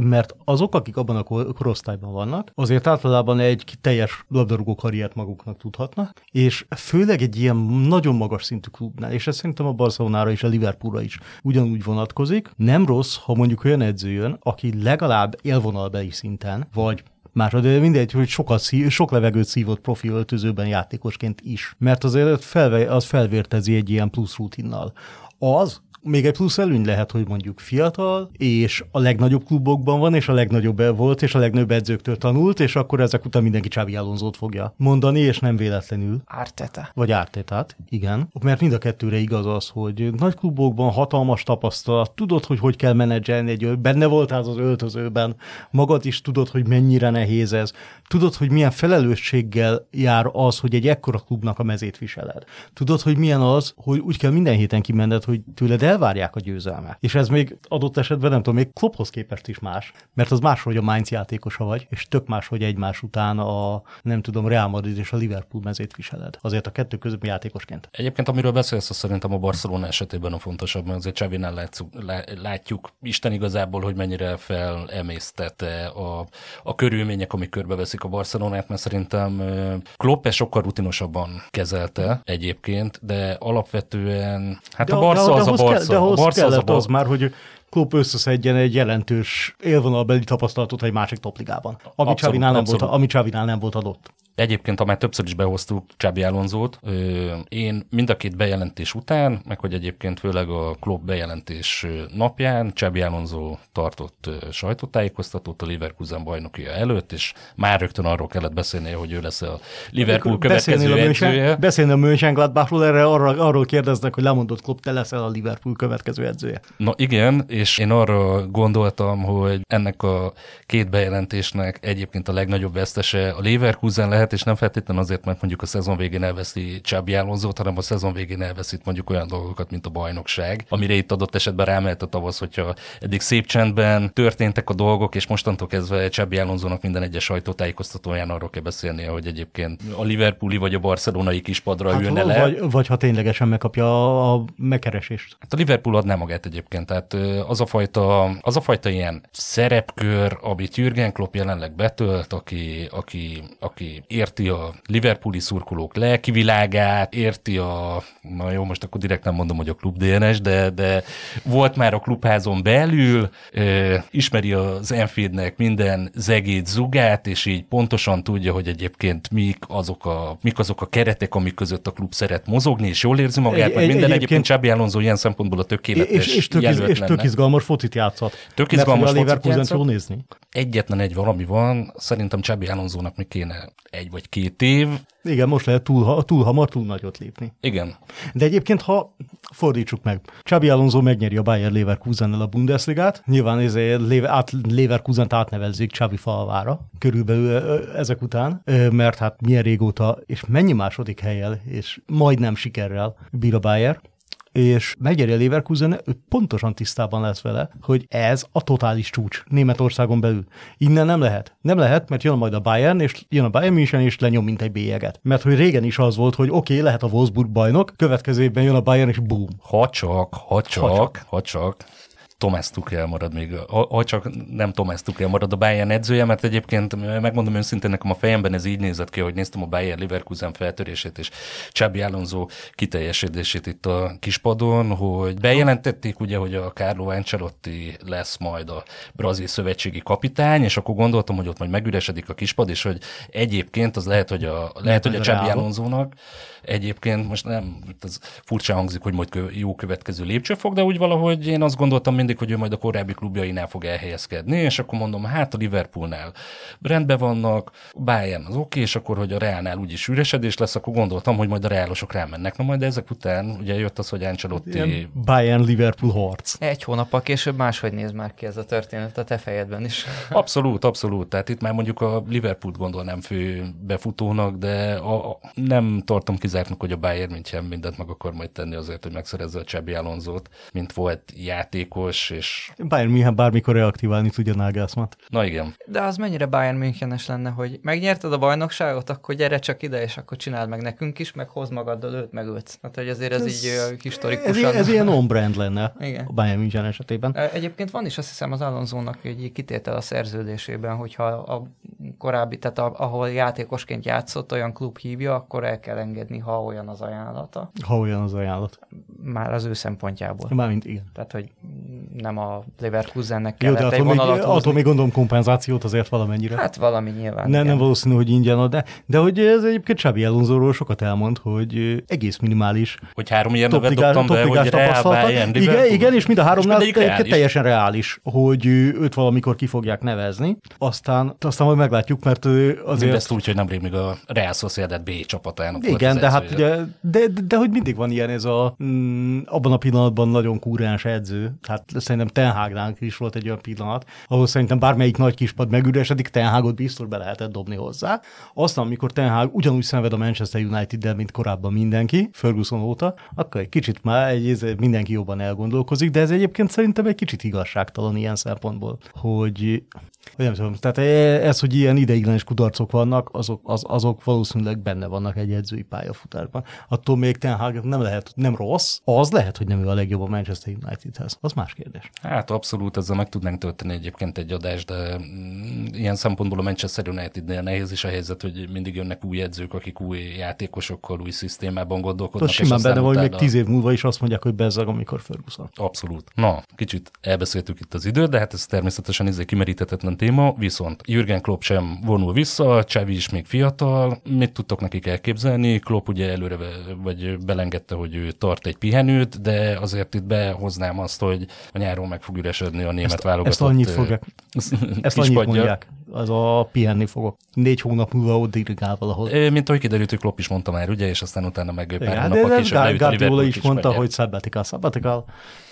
mert azok, akik abban a korosztályban vannak, azért általában egy teljes labdarúgó karriert maguknak tudhatnak, és főleg egy ilyen nagyon magas szintű klubnál, és ez szerintem a Barcelonára és a Liverpoolra is ugyanúgy vonatkozik. Nem rossz, ha mondjuk olyan edző jön, aki legalább élvonalbeli szinten, vagy másod, de mindegy, hogy sokat szív, sok levegőt szívott profi öltözőben játékosként is. Mert azért felve, az felvértezi egy ilyen plusz rutinnal. Az, még egy plusz előny lehet, hogy mondjuk fiatal, és a legnagyobb klubokban van, és a legnagyobb volt, és a legnagyobb edzőktől tanult, és akkor ezek után mindenki Csávi Alonzót fogja mondani, és nem véletlenül. Árteta. Vagy Ártetát, igen. Mert mind a kettőre igaz az, hogy nagy klubokban hatalmas tapasztalat, tudod, hogy hogy kell menedzselni egy benne voltál az öltözőben, magad is tudod, hogy mennyire nehéz ez, tudod, hogy milyen felelősséggel jár az, hogy egy ekkora klubnak a mezét viseled. Tudod, hogy milyen az, hogy úgy kell minden héten kimenned, hogy tőled el elvárják a győzelmet. És ez még adott esetben nem tudom, még Klopphoz képest is más, mert az más, hogy a Mainz játékosa vagy, és tök más, hogy egymás után a, nem tudom, Real Madrid és a Liverpool mezét viseled. Azért a kettő között játékosként. Egyébként, amiről beszélsz, az szerintem a Barcelona esetében a fontosabb, mert azért Csavinál látjuk, látjuk Isten igazából, hogy mennyire felemésztette a, a körülmények, amik körbeveszik a Barcelonát, mert szerintem Klopp sokkal rutinosabban kezelte egyébként, de alapvetően, hát de, a Barca de, az de a Barca. De ahhoz a Barca kellett az, a az már, hogy klub összeszedjen egy jelentős élvonalbeli tapasztalatot egy másik topligában, ami Csavinál nem, volt, ami nem volt adott. Egyébként, amely többször is behoztuk Csábi Alonzót, én mind a két bejelentés után, meg hogy egyébként főleg a klub bejelentés napján Csábi Alonzó tartott sajtótájékoztatót a Leverkusen bajnokia előtt, és már rögtön arról kellett beszélni, hogy ő lesz a Liverpool következő beszélni edzője. A beszélni a Mönchengladbachról, erre arra, arról kérdeznek, hogy lemondott klub, te leszel a Liverpool következő edzője. Na igen, és én arra gondoltam, hogy ennek a két bejelentésnek egyébként a legnagyobb vesztese a Leverkusen lehet, és nem feltétlenül azért, mert mondjuk a szezon végén elveszi Csábi Alonzót, hanem a szezon végén elveszít mondjuk olyan dolgokat, mint a bajnokság, amire itt adott esetben rámehet a tavasz, hogyha eddig szép csendben történtek a dolgok, és mostantól kezdve Csábi Alonzónak minden egyes sajtótájékoztatóján arról kell beszélnie, hogy egyébként a Liverpooli vagy a barcelonai kispadra hát, ülne le. Vagy, vagy ha ténylegesen megkapja a, a megkeresést. Hát a Liverpool adná magát egyébként, tehát az a fajta, az a fajta ilyen szerepkör, amit Jürgen Klopp jelenleg betölt, aki, aki, aki érti a Liverpooli szurkolók lelkivilágát, érti a, na jó, most akkor direkt nem mondom, hogy a klub DNS, de, de volt már a klubházon belül, ö, ismeri az Enfieldnek minden zegét, zugát, és így pontosan tudja, hogy egyébként mik azok a, mik azok a keretek, amik között a klub szeret mozogni, és jól érzi magát, egy, meg minden egyébként, egyébként Csabi Alonso ilyen szempontból a tökéletes és, és, tök, és tök izgalmas focit játszott. Tök izgalmas focit nézni. Egyetlen egy valami van, szerintem Csabi Alonzónak még kéne egy vagy két év. Igen, most lehet túl, túl hamar, túl nagyot lépni. Igen. De egyébként, ha fordítsuk meg, Csabi Alonso megnyeri a Bayer leverkusen a Bundesligát, nyilván ezért át, Leverkusen-t átnevezzék Csabi falvára, körülbelül ezek után, mert hát milyen régóta, és mennyi második helyel, és majdnem sikerrel bír a Bayer és megnyeri a Leverkusen, ő pontosan tisztában lesz vele, hogy ez a totális csúcs Németországon belül. Innen nem lehet. Nem lehet, mert jön majd a Bayern, és jön a Bayern München, és lenyom, mint egy bélyeget. Mert hogy régen is az volt, hogy oké, okay, lehet a Wolfsburg bajnok, következő évben jön a Bayern, és boom. Ha csak, ha csak, ha csak. Ha csak. Thomas Tuchel marad még, ha csak nem Thomas Tuchel marad a Bayern edzője, mert egyébként megmondom őszintén, nekem a fejemben ez így nézett ki, hogy néztem a Bayern Leverkusen feltörését és Csabi Alonso kiteljesedését itt a kispadon, hogy bejelentették ugye, hogy a Carlo Ancelotti lesz majd a brazil szövetségi kapitány, és akkor gondoltam, hogy ott majd megüresedik a kispad, és hogy egyébként az lehet, hogy a, lehet, hogy a Csabi Alonso-nak egyébként most nem, ez furcsa hangzik, hogy majd jó következő lépcsőfok, de úgy valahogy én azt gondoltam mindig, hogy ő majd a korábbi klubjainál fog elhelyezkedni, és akkor mondom, hát a Liverpoolnál rendben vannak, Bayern az oké, és akkor, hogy a Realnál úgyis üresedés lesz, akkor gondoltam, hogy majd a Realosok rámennek. Na majd ezek után ugye jött az, hogy Ancelotti... Ilyen Bayern-Liverpool harc. Egy hónappal később máshogy néz már ki ez a történet a te fejedben is. Abszolút, abszolút. Tehát itt már mondjuk a Liverpoolt gondolnám fő befutónak, de a, a, nem tartom kizártnak, hogy a Bayern München mindent meg akar majd tenni azért, hogy megszerezze a Csebi Alonzót, mint volt játékos, és... Bayern München bármikor reaktiválni tudja Nagelsmann. Na igen. De az mennyire Bayern Münchenes lenne, hogy megnyerted a bajnokságot, akkor gyere csak ide, és akkor csináld meg nekünk is, meg hozd magaddal őt, meg őt. Hát, hogy azért ez, ez így historikusan... Ez, ez ilyen on-brand lenne igen. a Bayern München esetében. Egyébként van is azt hiszem az Alonzónak egy kitétel a szerződésében, hogyha a korábbi, tehát a, ahol játékosként játszott, olyan klub hívja, akkor el kell engedni, ha olyan az ajánlata. Ha olyan az ajánlat. Már az ő szempontjából. Mármint igen. Tehát, hogy nem a Leverkusennek kellett Jó, de egy vonalat még, attól még gondolom kompenzációt azért valamennyire. Hát valami nyilván. Ne, nem valószínű, hogy ingyen de, de hogy ez egyébként Csabi Alonsoról sokat elmond, hogy egész minimális. Hogy három ilyen nevet dobtam be, hogy Bayern, igen, igen, és mind a háromnál reális. teljesen reális, hogy őt valamikor ki fogják nevezni. Aztán, aztán majd meglátjuk, mert azért... Mindezt úgy, hogy nemrég még a Real Sociedad B csapatának Igen, de hát ugye, de, de, de, hogy mindig van ilyen ez a, mm, abban a pillanatban nagyon kúrens edző. Hát szerintem Ten Hagnál is volt egy olyan pillanat, ahol szerintem bármelyik nagy kispad megüresedik, Ten Hagot biztos be lehetett dobni hozzá. Aztán, amikor Ten Hag ugyanúgy szenved a Manchester United-del, mint korábban mindenki, Ferguson óta, akkor egy kicsit már egy, mindenki jobban elgondolkozik, de ez egyébként szerintem egy kicsit igazságtalan ilyen szempontból, hogy nem tudom, tehát e- ez, hogy ilyen ideiglenes kudarcok vannak, azok, az, azok valószínűleg benne vannak egy edzői pályafutásban. Attól még Ten Hag nem lehet, nem rossz, az lehet, hogy nem ő a legjobb a Manchester Unitedhez. Az más kérdés. Hát abszolút, ezzel meg tudnánk tölteni egyébként egy adást, de mm, ilyen szempontból a Manchester United-nél nehéz is a helyzet, hogy mindig jönnek új edzők, akik új játékosokkal, új szisztémában gondolkodnak. Az simán benne van, hogy még tíz év múlva is azt mondják, hogy bezzag, amikor Ferguson. Abszolút. Na, kicsit elbeszéltük itt az időt, de hát ez természetesen ez egy téma, viszont Jürgen Klopp sem vonul vissza, Csavi is még fiatal, mit tudtok nekik elképzelni? Klopp ugye előre vagy belengedte, hogy ő tart egy pihenőt, de azért itt behoznám azt, hogy a nyáron meg fog üresedni a német ezt, válogatott. Ezt annyit fogják. Ezt annyit mondják. Az a pihenni fogok. Négy hónap múlva ott dirigál valahol. É, mint ahogy kiderült, hogy Klopp is mondta már, ugye, és aztán utána meg pár Igen, de, később de a Guardiola is mondta, hogy sabbatical, sabbatical,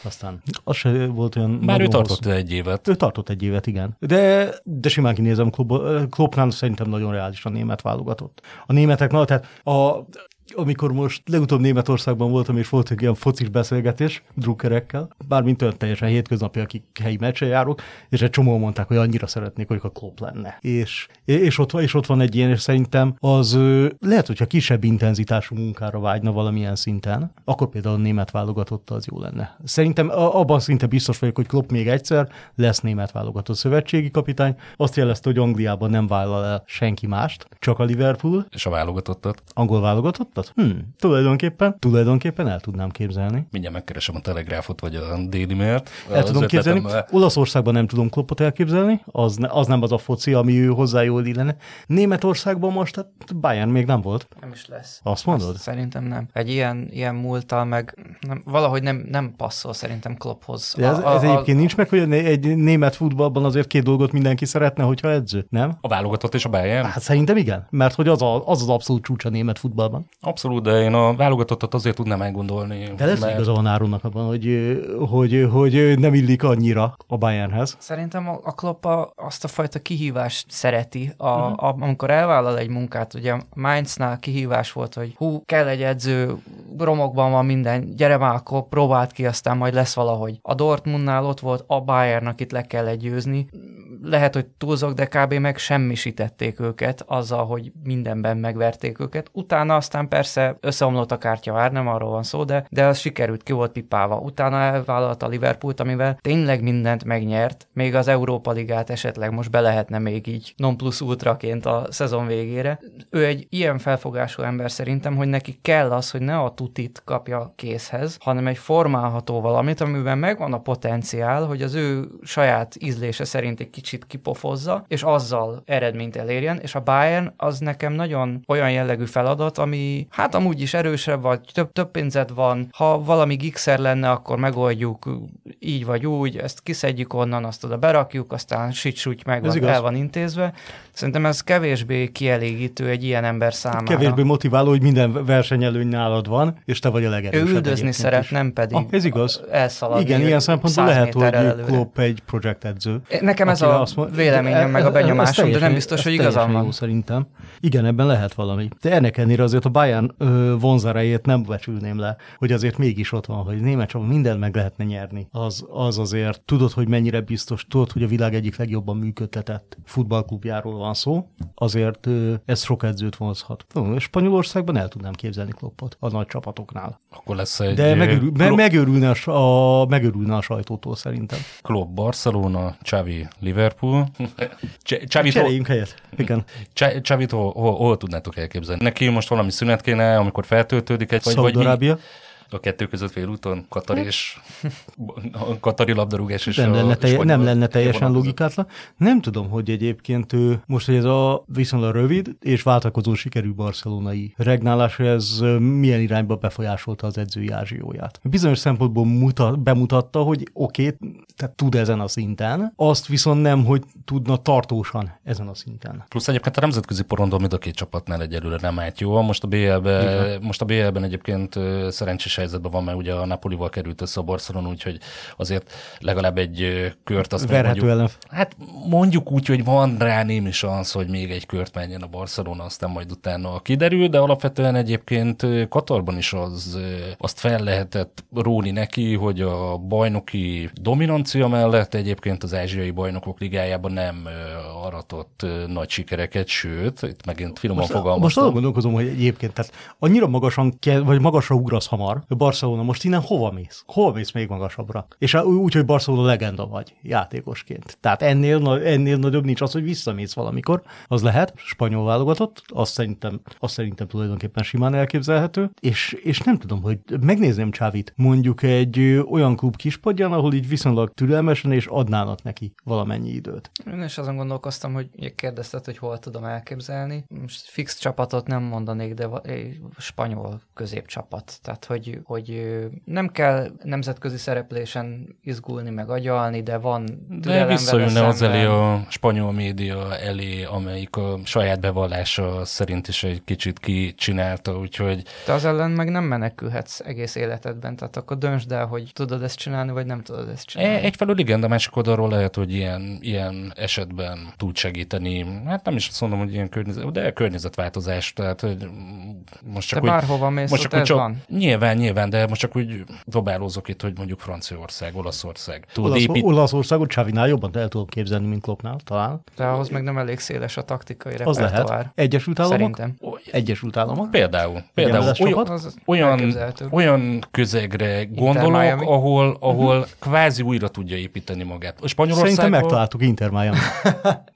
aztán az se volt olyan Már ő tartott hosszú. egy évet. Ő tartott egy évet, igen. De, de simán kinézem, Klopp- Kloppnál szerintem nagyon reális a német válogatott. A németek, na, tehát a, amikor most legutóbb Németországban voltam, és volt egy ilyen focis beszélgetés drukkerekkel, bármint olyan teljesen hétköznapi, akik helyi meccsen járok, és egy csomó mondták, hogy annyira szeretnék, hogy a Klopp lenne. És, és, ott, van- és ott van egy ilyen, és szerintem az lehet, hogyha kisebb intenzitású munkára vágyna valamilyen szinten, akkor például a német válogatott az jó lenne. Szerintem abban szinte biztos vagyok, hogy Klopp még egyszer lesz német válogatott szövetségi kapitány. Azt jelezte, hogy Angliában nem vállal el senki mást, csak a Liverpool, És a válogatottat. Angol válogatottat? Hmm, tulajdonképpen, tulajdonképpen el tudnám képzelni. Mindjárt megkeresem a Telegráfot, vagy a Daily Mail-t. El tudom képzelni. ötletemmel- Olaszországban nem tudom Kloppot elképzelni, az, ne, az nem az a foci, ami ő hozzá jól illene. Németországban most, hát Bayern még nem volt. Nem is lesz. Azt mondod? Azt szerintem nem. Egy ilyen, ilyen múltal meg nem, valahogy nem, nem passzol szerintem Klopphoz. De ez, ez egyébként nincs meg, hogy a egy német futballban azért két dolgot mindenki szeretne, hogyha edző, nem? A válogatott és a Bayern? Hát szerintem igen, mert hogy az a, az, az abszolút csúcs a német futballban. Abszolút, de én a válogatottat azért tudnám elgondolni. De lesz, hogy igaza van Áronnak abban, hogy, hogy, hogy nem illik annyira a Bayernhez. Szerintem a, a azt a fajta kihívást szereti, a, uh-huh. a, amikor elvállal egy munkát, ugye Mainznál kihívás volt, hogy hú, kell egy edző, romokban van minden, gyere már, akkor próbáld ki, aztán majd lesz valahogy. A Dortmundnál ott volt a Bayernnak itt le kell győzni. Lehet, hogy túlzok, de kb. meg semmisítették őket azzal, hogy mindenben megverték őket. Utána aztán persze összeomlott a kártya, már nem arról van szó, de, de az sikerült, ki volt pipálva. Utána elvállalta a Liverpoolt, amivel tényleg mindent megnyert, még az Európa Ligát esetleg most be lehetne még így non plus ultraként a szezon végére. Ő egy ilyen felfogású ember szerintem, hogy neki kell az, hogy ne a tutit kapja készhez, hanem egy formálható valamit, amiben megvan a potenciál, hogy az ő saját ízlése szerint egy kicsit kipofozza, és azzal eredményt elérjen, és a Bayern az nekem nagyon olyan jellegű feladat, ami hát amúgy is erősebb, vagy több, több pénzed van, ha valami gigszer lenne, akkor megoldjuk így vagy úgy, ezt kiszedjük onnan, azt oda berakjuk, aztán sicsúgy meg van, el van intézve. Szerintem ez kevésbé kielégítő egy ilyen ember számára. Kevésbé motiváló, hogy minden versenyelőny nálad van, és te vagy a ő legerősebb. üldözni egyébként szeret, nem pedig Ah, ez igaz. elszaladni. Igen, ilyen szempontból 100 lehet, hogy előre. Klopp egy projekt edző. Nekem ez akire a azt mond- véleményem, meg a benyomásom, de nem biztos, hogy igazam van. Jó, szerintem. Igen, ebben lehet valami. De ennek ellenére azért a Bayern vonzerejét nem becsülném le, hogy azért mégis ott van, hogy német csapat mindent meg lehetne nyerni. Az, az azért tudod, hogy mennyire biztos, tudod, hogy a világ egyik legjobban működtetett futballklubjáról van szó, azért ö, ez sok edzőt vonzhat. Spanyolországban el tudnám képzelni Kloppot a nagy csapatoknál. Akkor lesz egy De megörül, me, Klopp, megörülne, a, a, megörülne a sajtótól szerintem. Klopp Barcelona, Xavi Liverpool. Cs- Xavit, hol, Cseréljünk helyet. Igen. Cs- Xavit hol, hol, hol, tudnátok elképzelni? Neki most valami szünet kéne, amikor feltöltődik egy, vagy, vagy mi? A kettő között félúton, Katar és Katari labdarúgás és nem a lenne, telje, nem lenne teljesen logikátlan. Nem tudom, hogy egyébként ő, most, hogy ez a viszonylag rövid és váltakozó sikerű barcelonai regnálás, ez milyen irányba befolyásolta az edzői ázsióját. Bizonyos szempontból mutat, bemutatta, hogy oké, okay, tehát tud ezen a szinten, azt viszont nem, hogy tudna tartósan ezen a szinten. Plusz egyébként a nemzetközi porondon mind a két csapatnál egyelőre nem állt jól. Most a BL-ben, most a BL-ben egyébként szerencsés helyzetben van, mert ugye a Napolival került össze a Barcelona, úgyhogy azért legalább egy kört azt Verhető mondjuk, ellen. Hát mondjuk úgy, hogy van rá némi szansz, hogy még egy kört menjen a Barcelona, aztán majd utána kiderül, de alapvetően egyébként Katarban is az, azt fel lehetett róni neki, hogy a bajnoki dominancia mellett egyébként az ázsiai bajnokok ligájában nem aratott nagy sikereket, sőt, itt megint finoman Most, most fogalmaztam. azon gondolkozom, hogy egyébként, tehát annyira magasan kell, vagy magasra ugrasz hamar, hogy Barcelona most innen hova mész? Hova mész még magasabbra? És úgy, hogy Barcelona legenda vagy játékosként. Tehát ennél, ennél nagyobb nincs az, hogy visszamész valamikor. Az lehet, spanyol válogatott, azt szerintem, azt szerintem tulajdonképpen simán elképzelhető. És, és nem tudom, hogy megnézném Csávit mondjuk egy olyan klub kispadján, ahol így viszonylag türelmesen és adnának neki valamennyi időt. Én is azon gondolkoztam, hogy kérdezted, hogy hol tudom elképzelni. Most fix csapatot nem mondanék, de spanyol középcsapat. Tehát, hogy, hogy nem kell nemzetközi szereplésen izgulni, meg agyalni, de van De visszajönne az elé a spanyol média elé, amelyik a saját bevallása szerint is egy kicsit kicsinálta, úgyhogy Te az ellen meg nem menekülhetsz egész életedben, tehát akkor döntsd el, hogy tudod ezt csinálni, vagy nem tudod ezt csinálni. E- Egyfelől igen, de másik oldalról lehet, hogy ilyen, ilyen esetben tud segíteni. Hát nem is azt mondom, hogy ilyen környezet, de környezetváltozás, tehát hogy most csak úgy, bárhova mész, most csak, úgy csak, van. Nyilván, nyilván, de most csak úgy dobálózok itt, hogy mondjuk Franciaország, Olaszország. Tudod Olasz, épít... Olaszországot Csávinál jobban el tudom képzelni, mint Kloppnál, talán. De ahhoz meg nem elég széles a taktikai Az lehet. Egyesült Államok? Szerintem. Egyesült Államok? Például, például olyan, olyan, olyan közegre gondolok, Miami. ahol, ahol kvázi újra tudja építeni magát. A Szerintem Spanyolországban, megtaláltuk Inter Miami.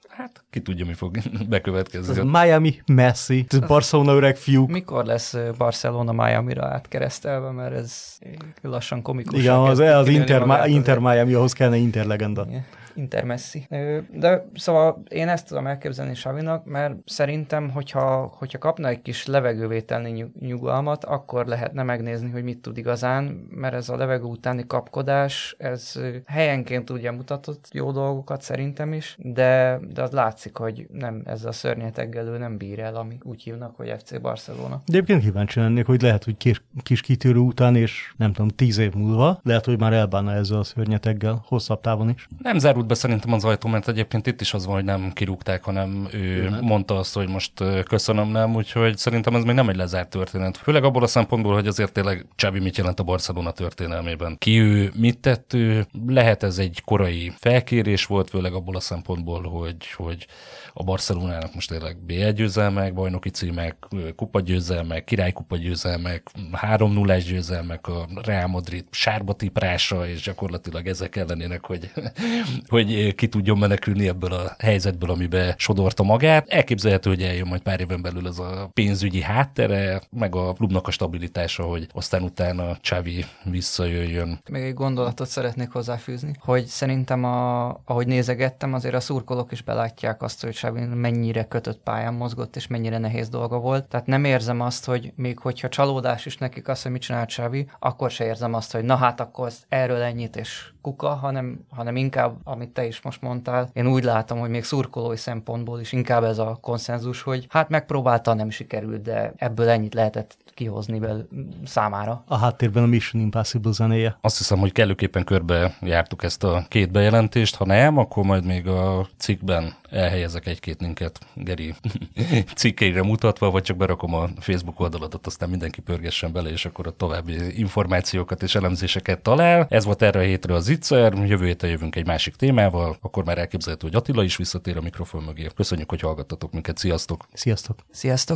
ki tudja, mi fog bekövetkezni. Ez Miami, Messi, ez Barcelona öreg fiúk. Mikor lesz Barcelona Miami-ra átkeresztelve, mert ez lassan komikus. Igen, az, az Inter, Inter Miami, ahhoz kellene Inter legenda. Inter Messi. Ö, De szóval én ezt tudom elképzelni Savinak, mert szerintem, hogyha, hogyha kapna egy kis levegővételni nyug- nyugalmat, akkor lehetne megnézni, hogy mit tud igazán, mert ez a levegő utáni kapkodás, ez helyenként ugye mutatott jó dolgokat szerintem is, de, de az látszik, hogy nem ezzel a szörnyeteggel ő nem bír el, ami úgy hívnak, hogy FC Barcelona. De egyébként kíváncsi lennék, hogy lehet, hogy kis, kis kitörő után, és nem tudom, tíz év múlva, lehet, hogy már elbánna ezzel a szörnyeteggel, hosszabb távon is. Nem zárult be szerintem az ajtó, mert egyébként itt is az van, hogy nem kirúgták, hanem ő mondta azt, hogy most köszönöm, nem, úgyhogy szerintem ez még nem egy lezárt történet. Főleg abból a szempontból, hogy azért tényleg Csabi mit jelent a Barcelona történelmében. Ki ő, mit tett ő, lehet ez egy korai felkérés volt, főleg abból a szempontból, hogy, hogy a Barcelonának most tényleg B1 győzelmek, bajnoki címek, kupagyőzelmek, királykupa győzelmek, 3-0-es győzelmek, a Real Madrid sárba tiprása, és gyakorlatilag ezek ellenének, hogy, hogy ki tudjon menekülni ebből a helyzetből, amiben sodorta magát. Elképzelhető, hogy eljön majd pár éven belül az a pénzügyi háttere, meg a klubnak a stabilitása, hogy aztán utána Xavi visszajöjjön. Még egy gondolatot szeretnék hozzáfűzni, hogy szerintem, a, ahogy nézegettem, azért a szurkolók is belátják azt, hogy Xavi mennyire kötött pályán mozgott, és mennyire nehéz dolga volt. Tehát nem érzem azt, hogy még hogyha csalódás is nekik az, hogy mit csinált Xavi, akkor se érzem azt, hogy na hát akkor ezt erről ennyit és kuka, hanem, hanem inkább, amit te is most mondtál, én úgy látom, hogy még szurkolói szempontból is inkább ez a konszenzus, hogy hát megpróbálta, nem sikerült, de ebből ennyit lehetett kihozni bel számára. A háttérben a Mission Impossible zenéje. Azt hiszem, hogy kellőképpen körbe jártuk ezt a két bejelentést. Ha nem, akkor majd még a cikkben elhelyezek egy-két linket Geri cikkeire mutatva, vagy csak berakom a Facebook oldalatot, aztán mindenki pörgessen bele, és akkor a további információkat és elemzéseket talál. Ez volt erre a hétre az Itzer, jövő héten jövünk egy másik témával, akkor már elképzelhető, hogy Attila is visszatér a mikrofon mögé. Köszönjük, hogy hallgattatok minket, sziasztok! Sziasztok! Sziasztok!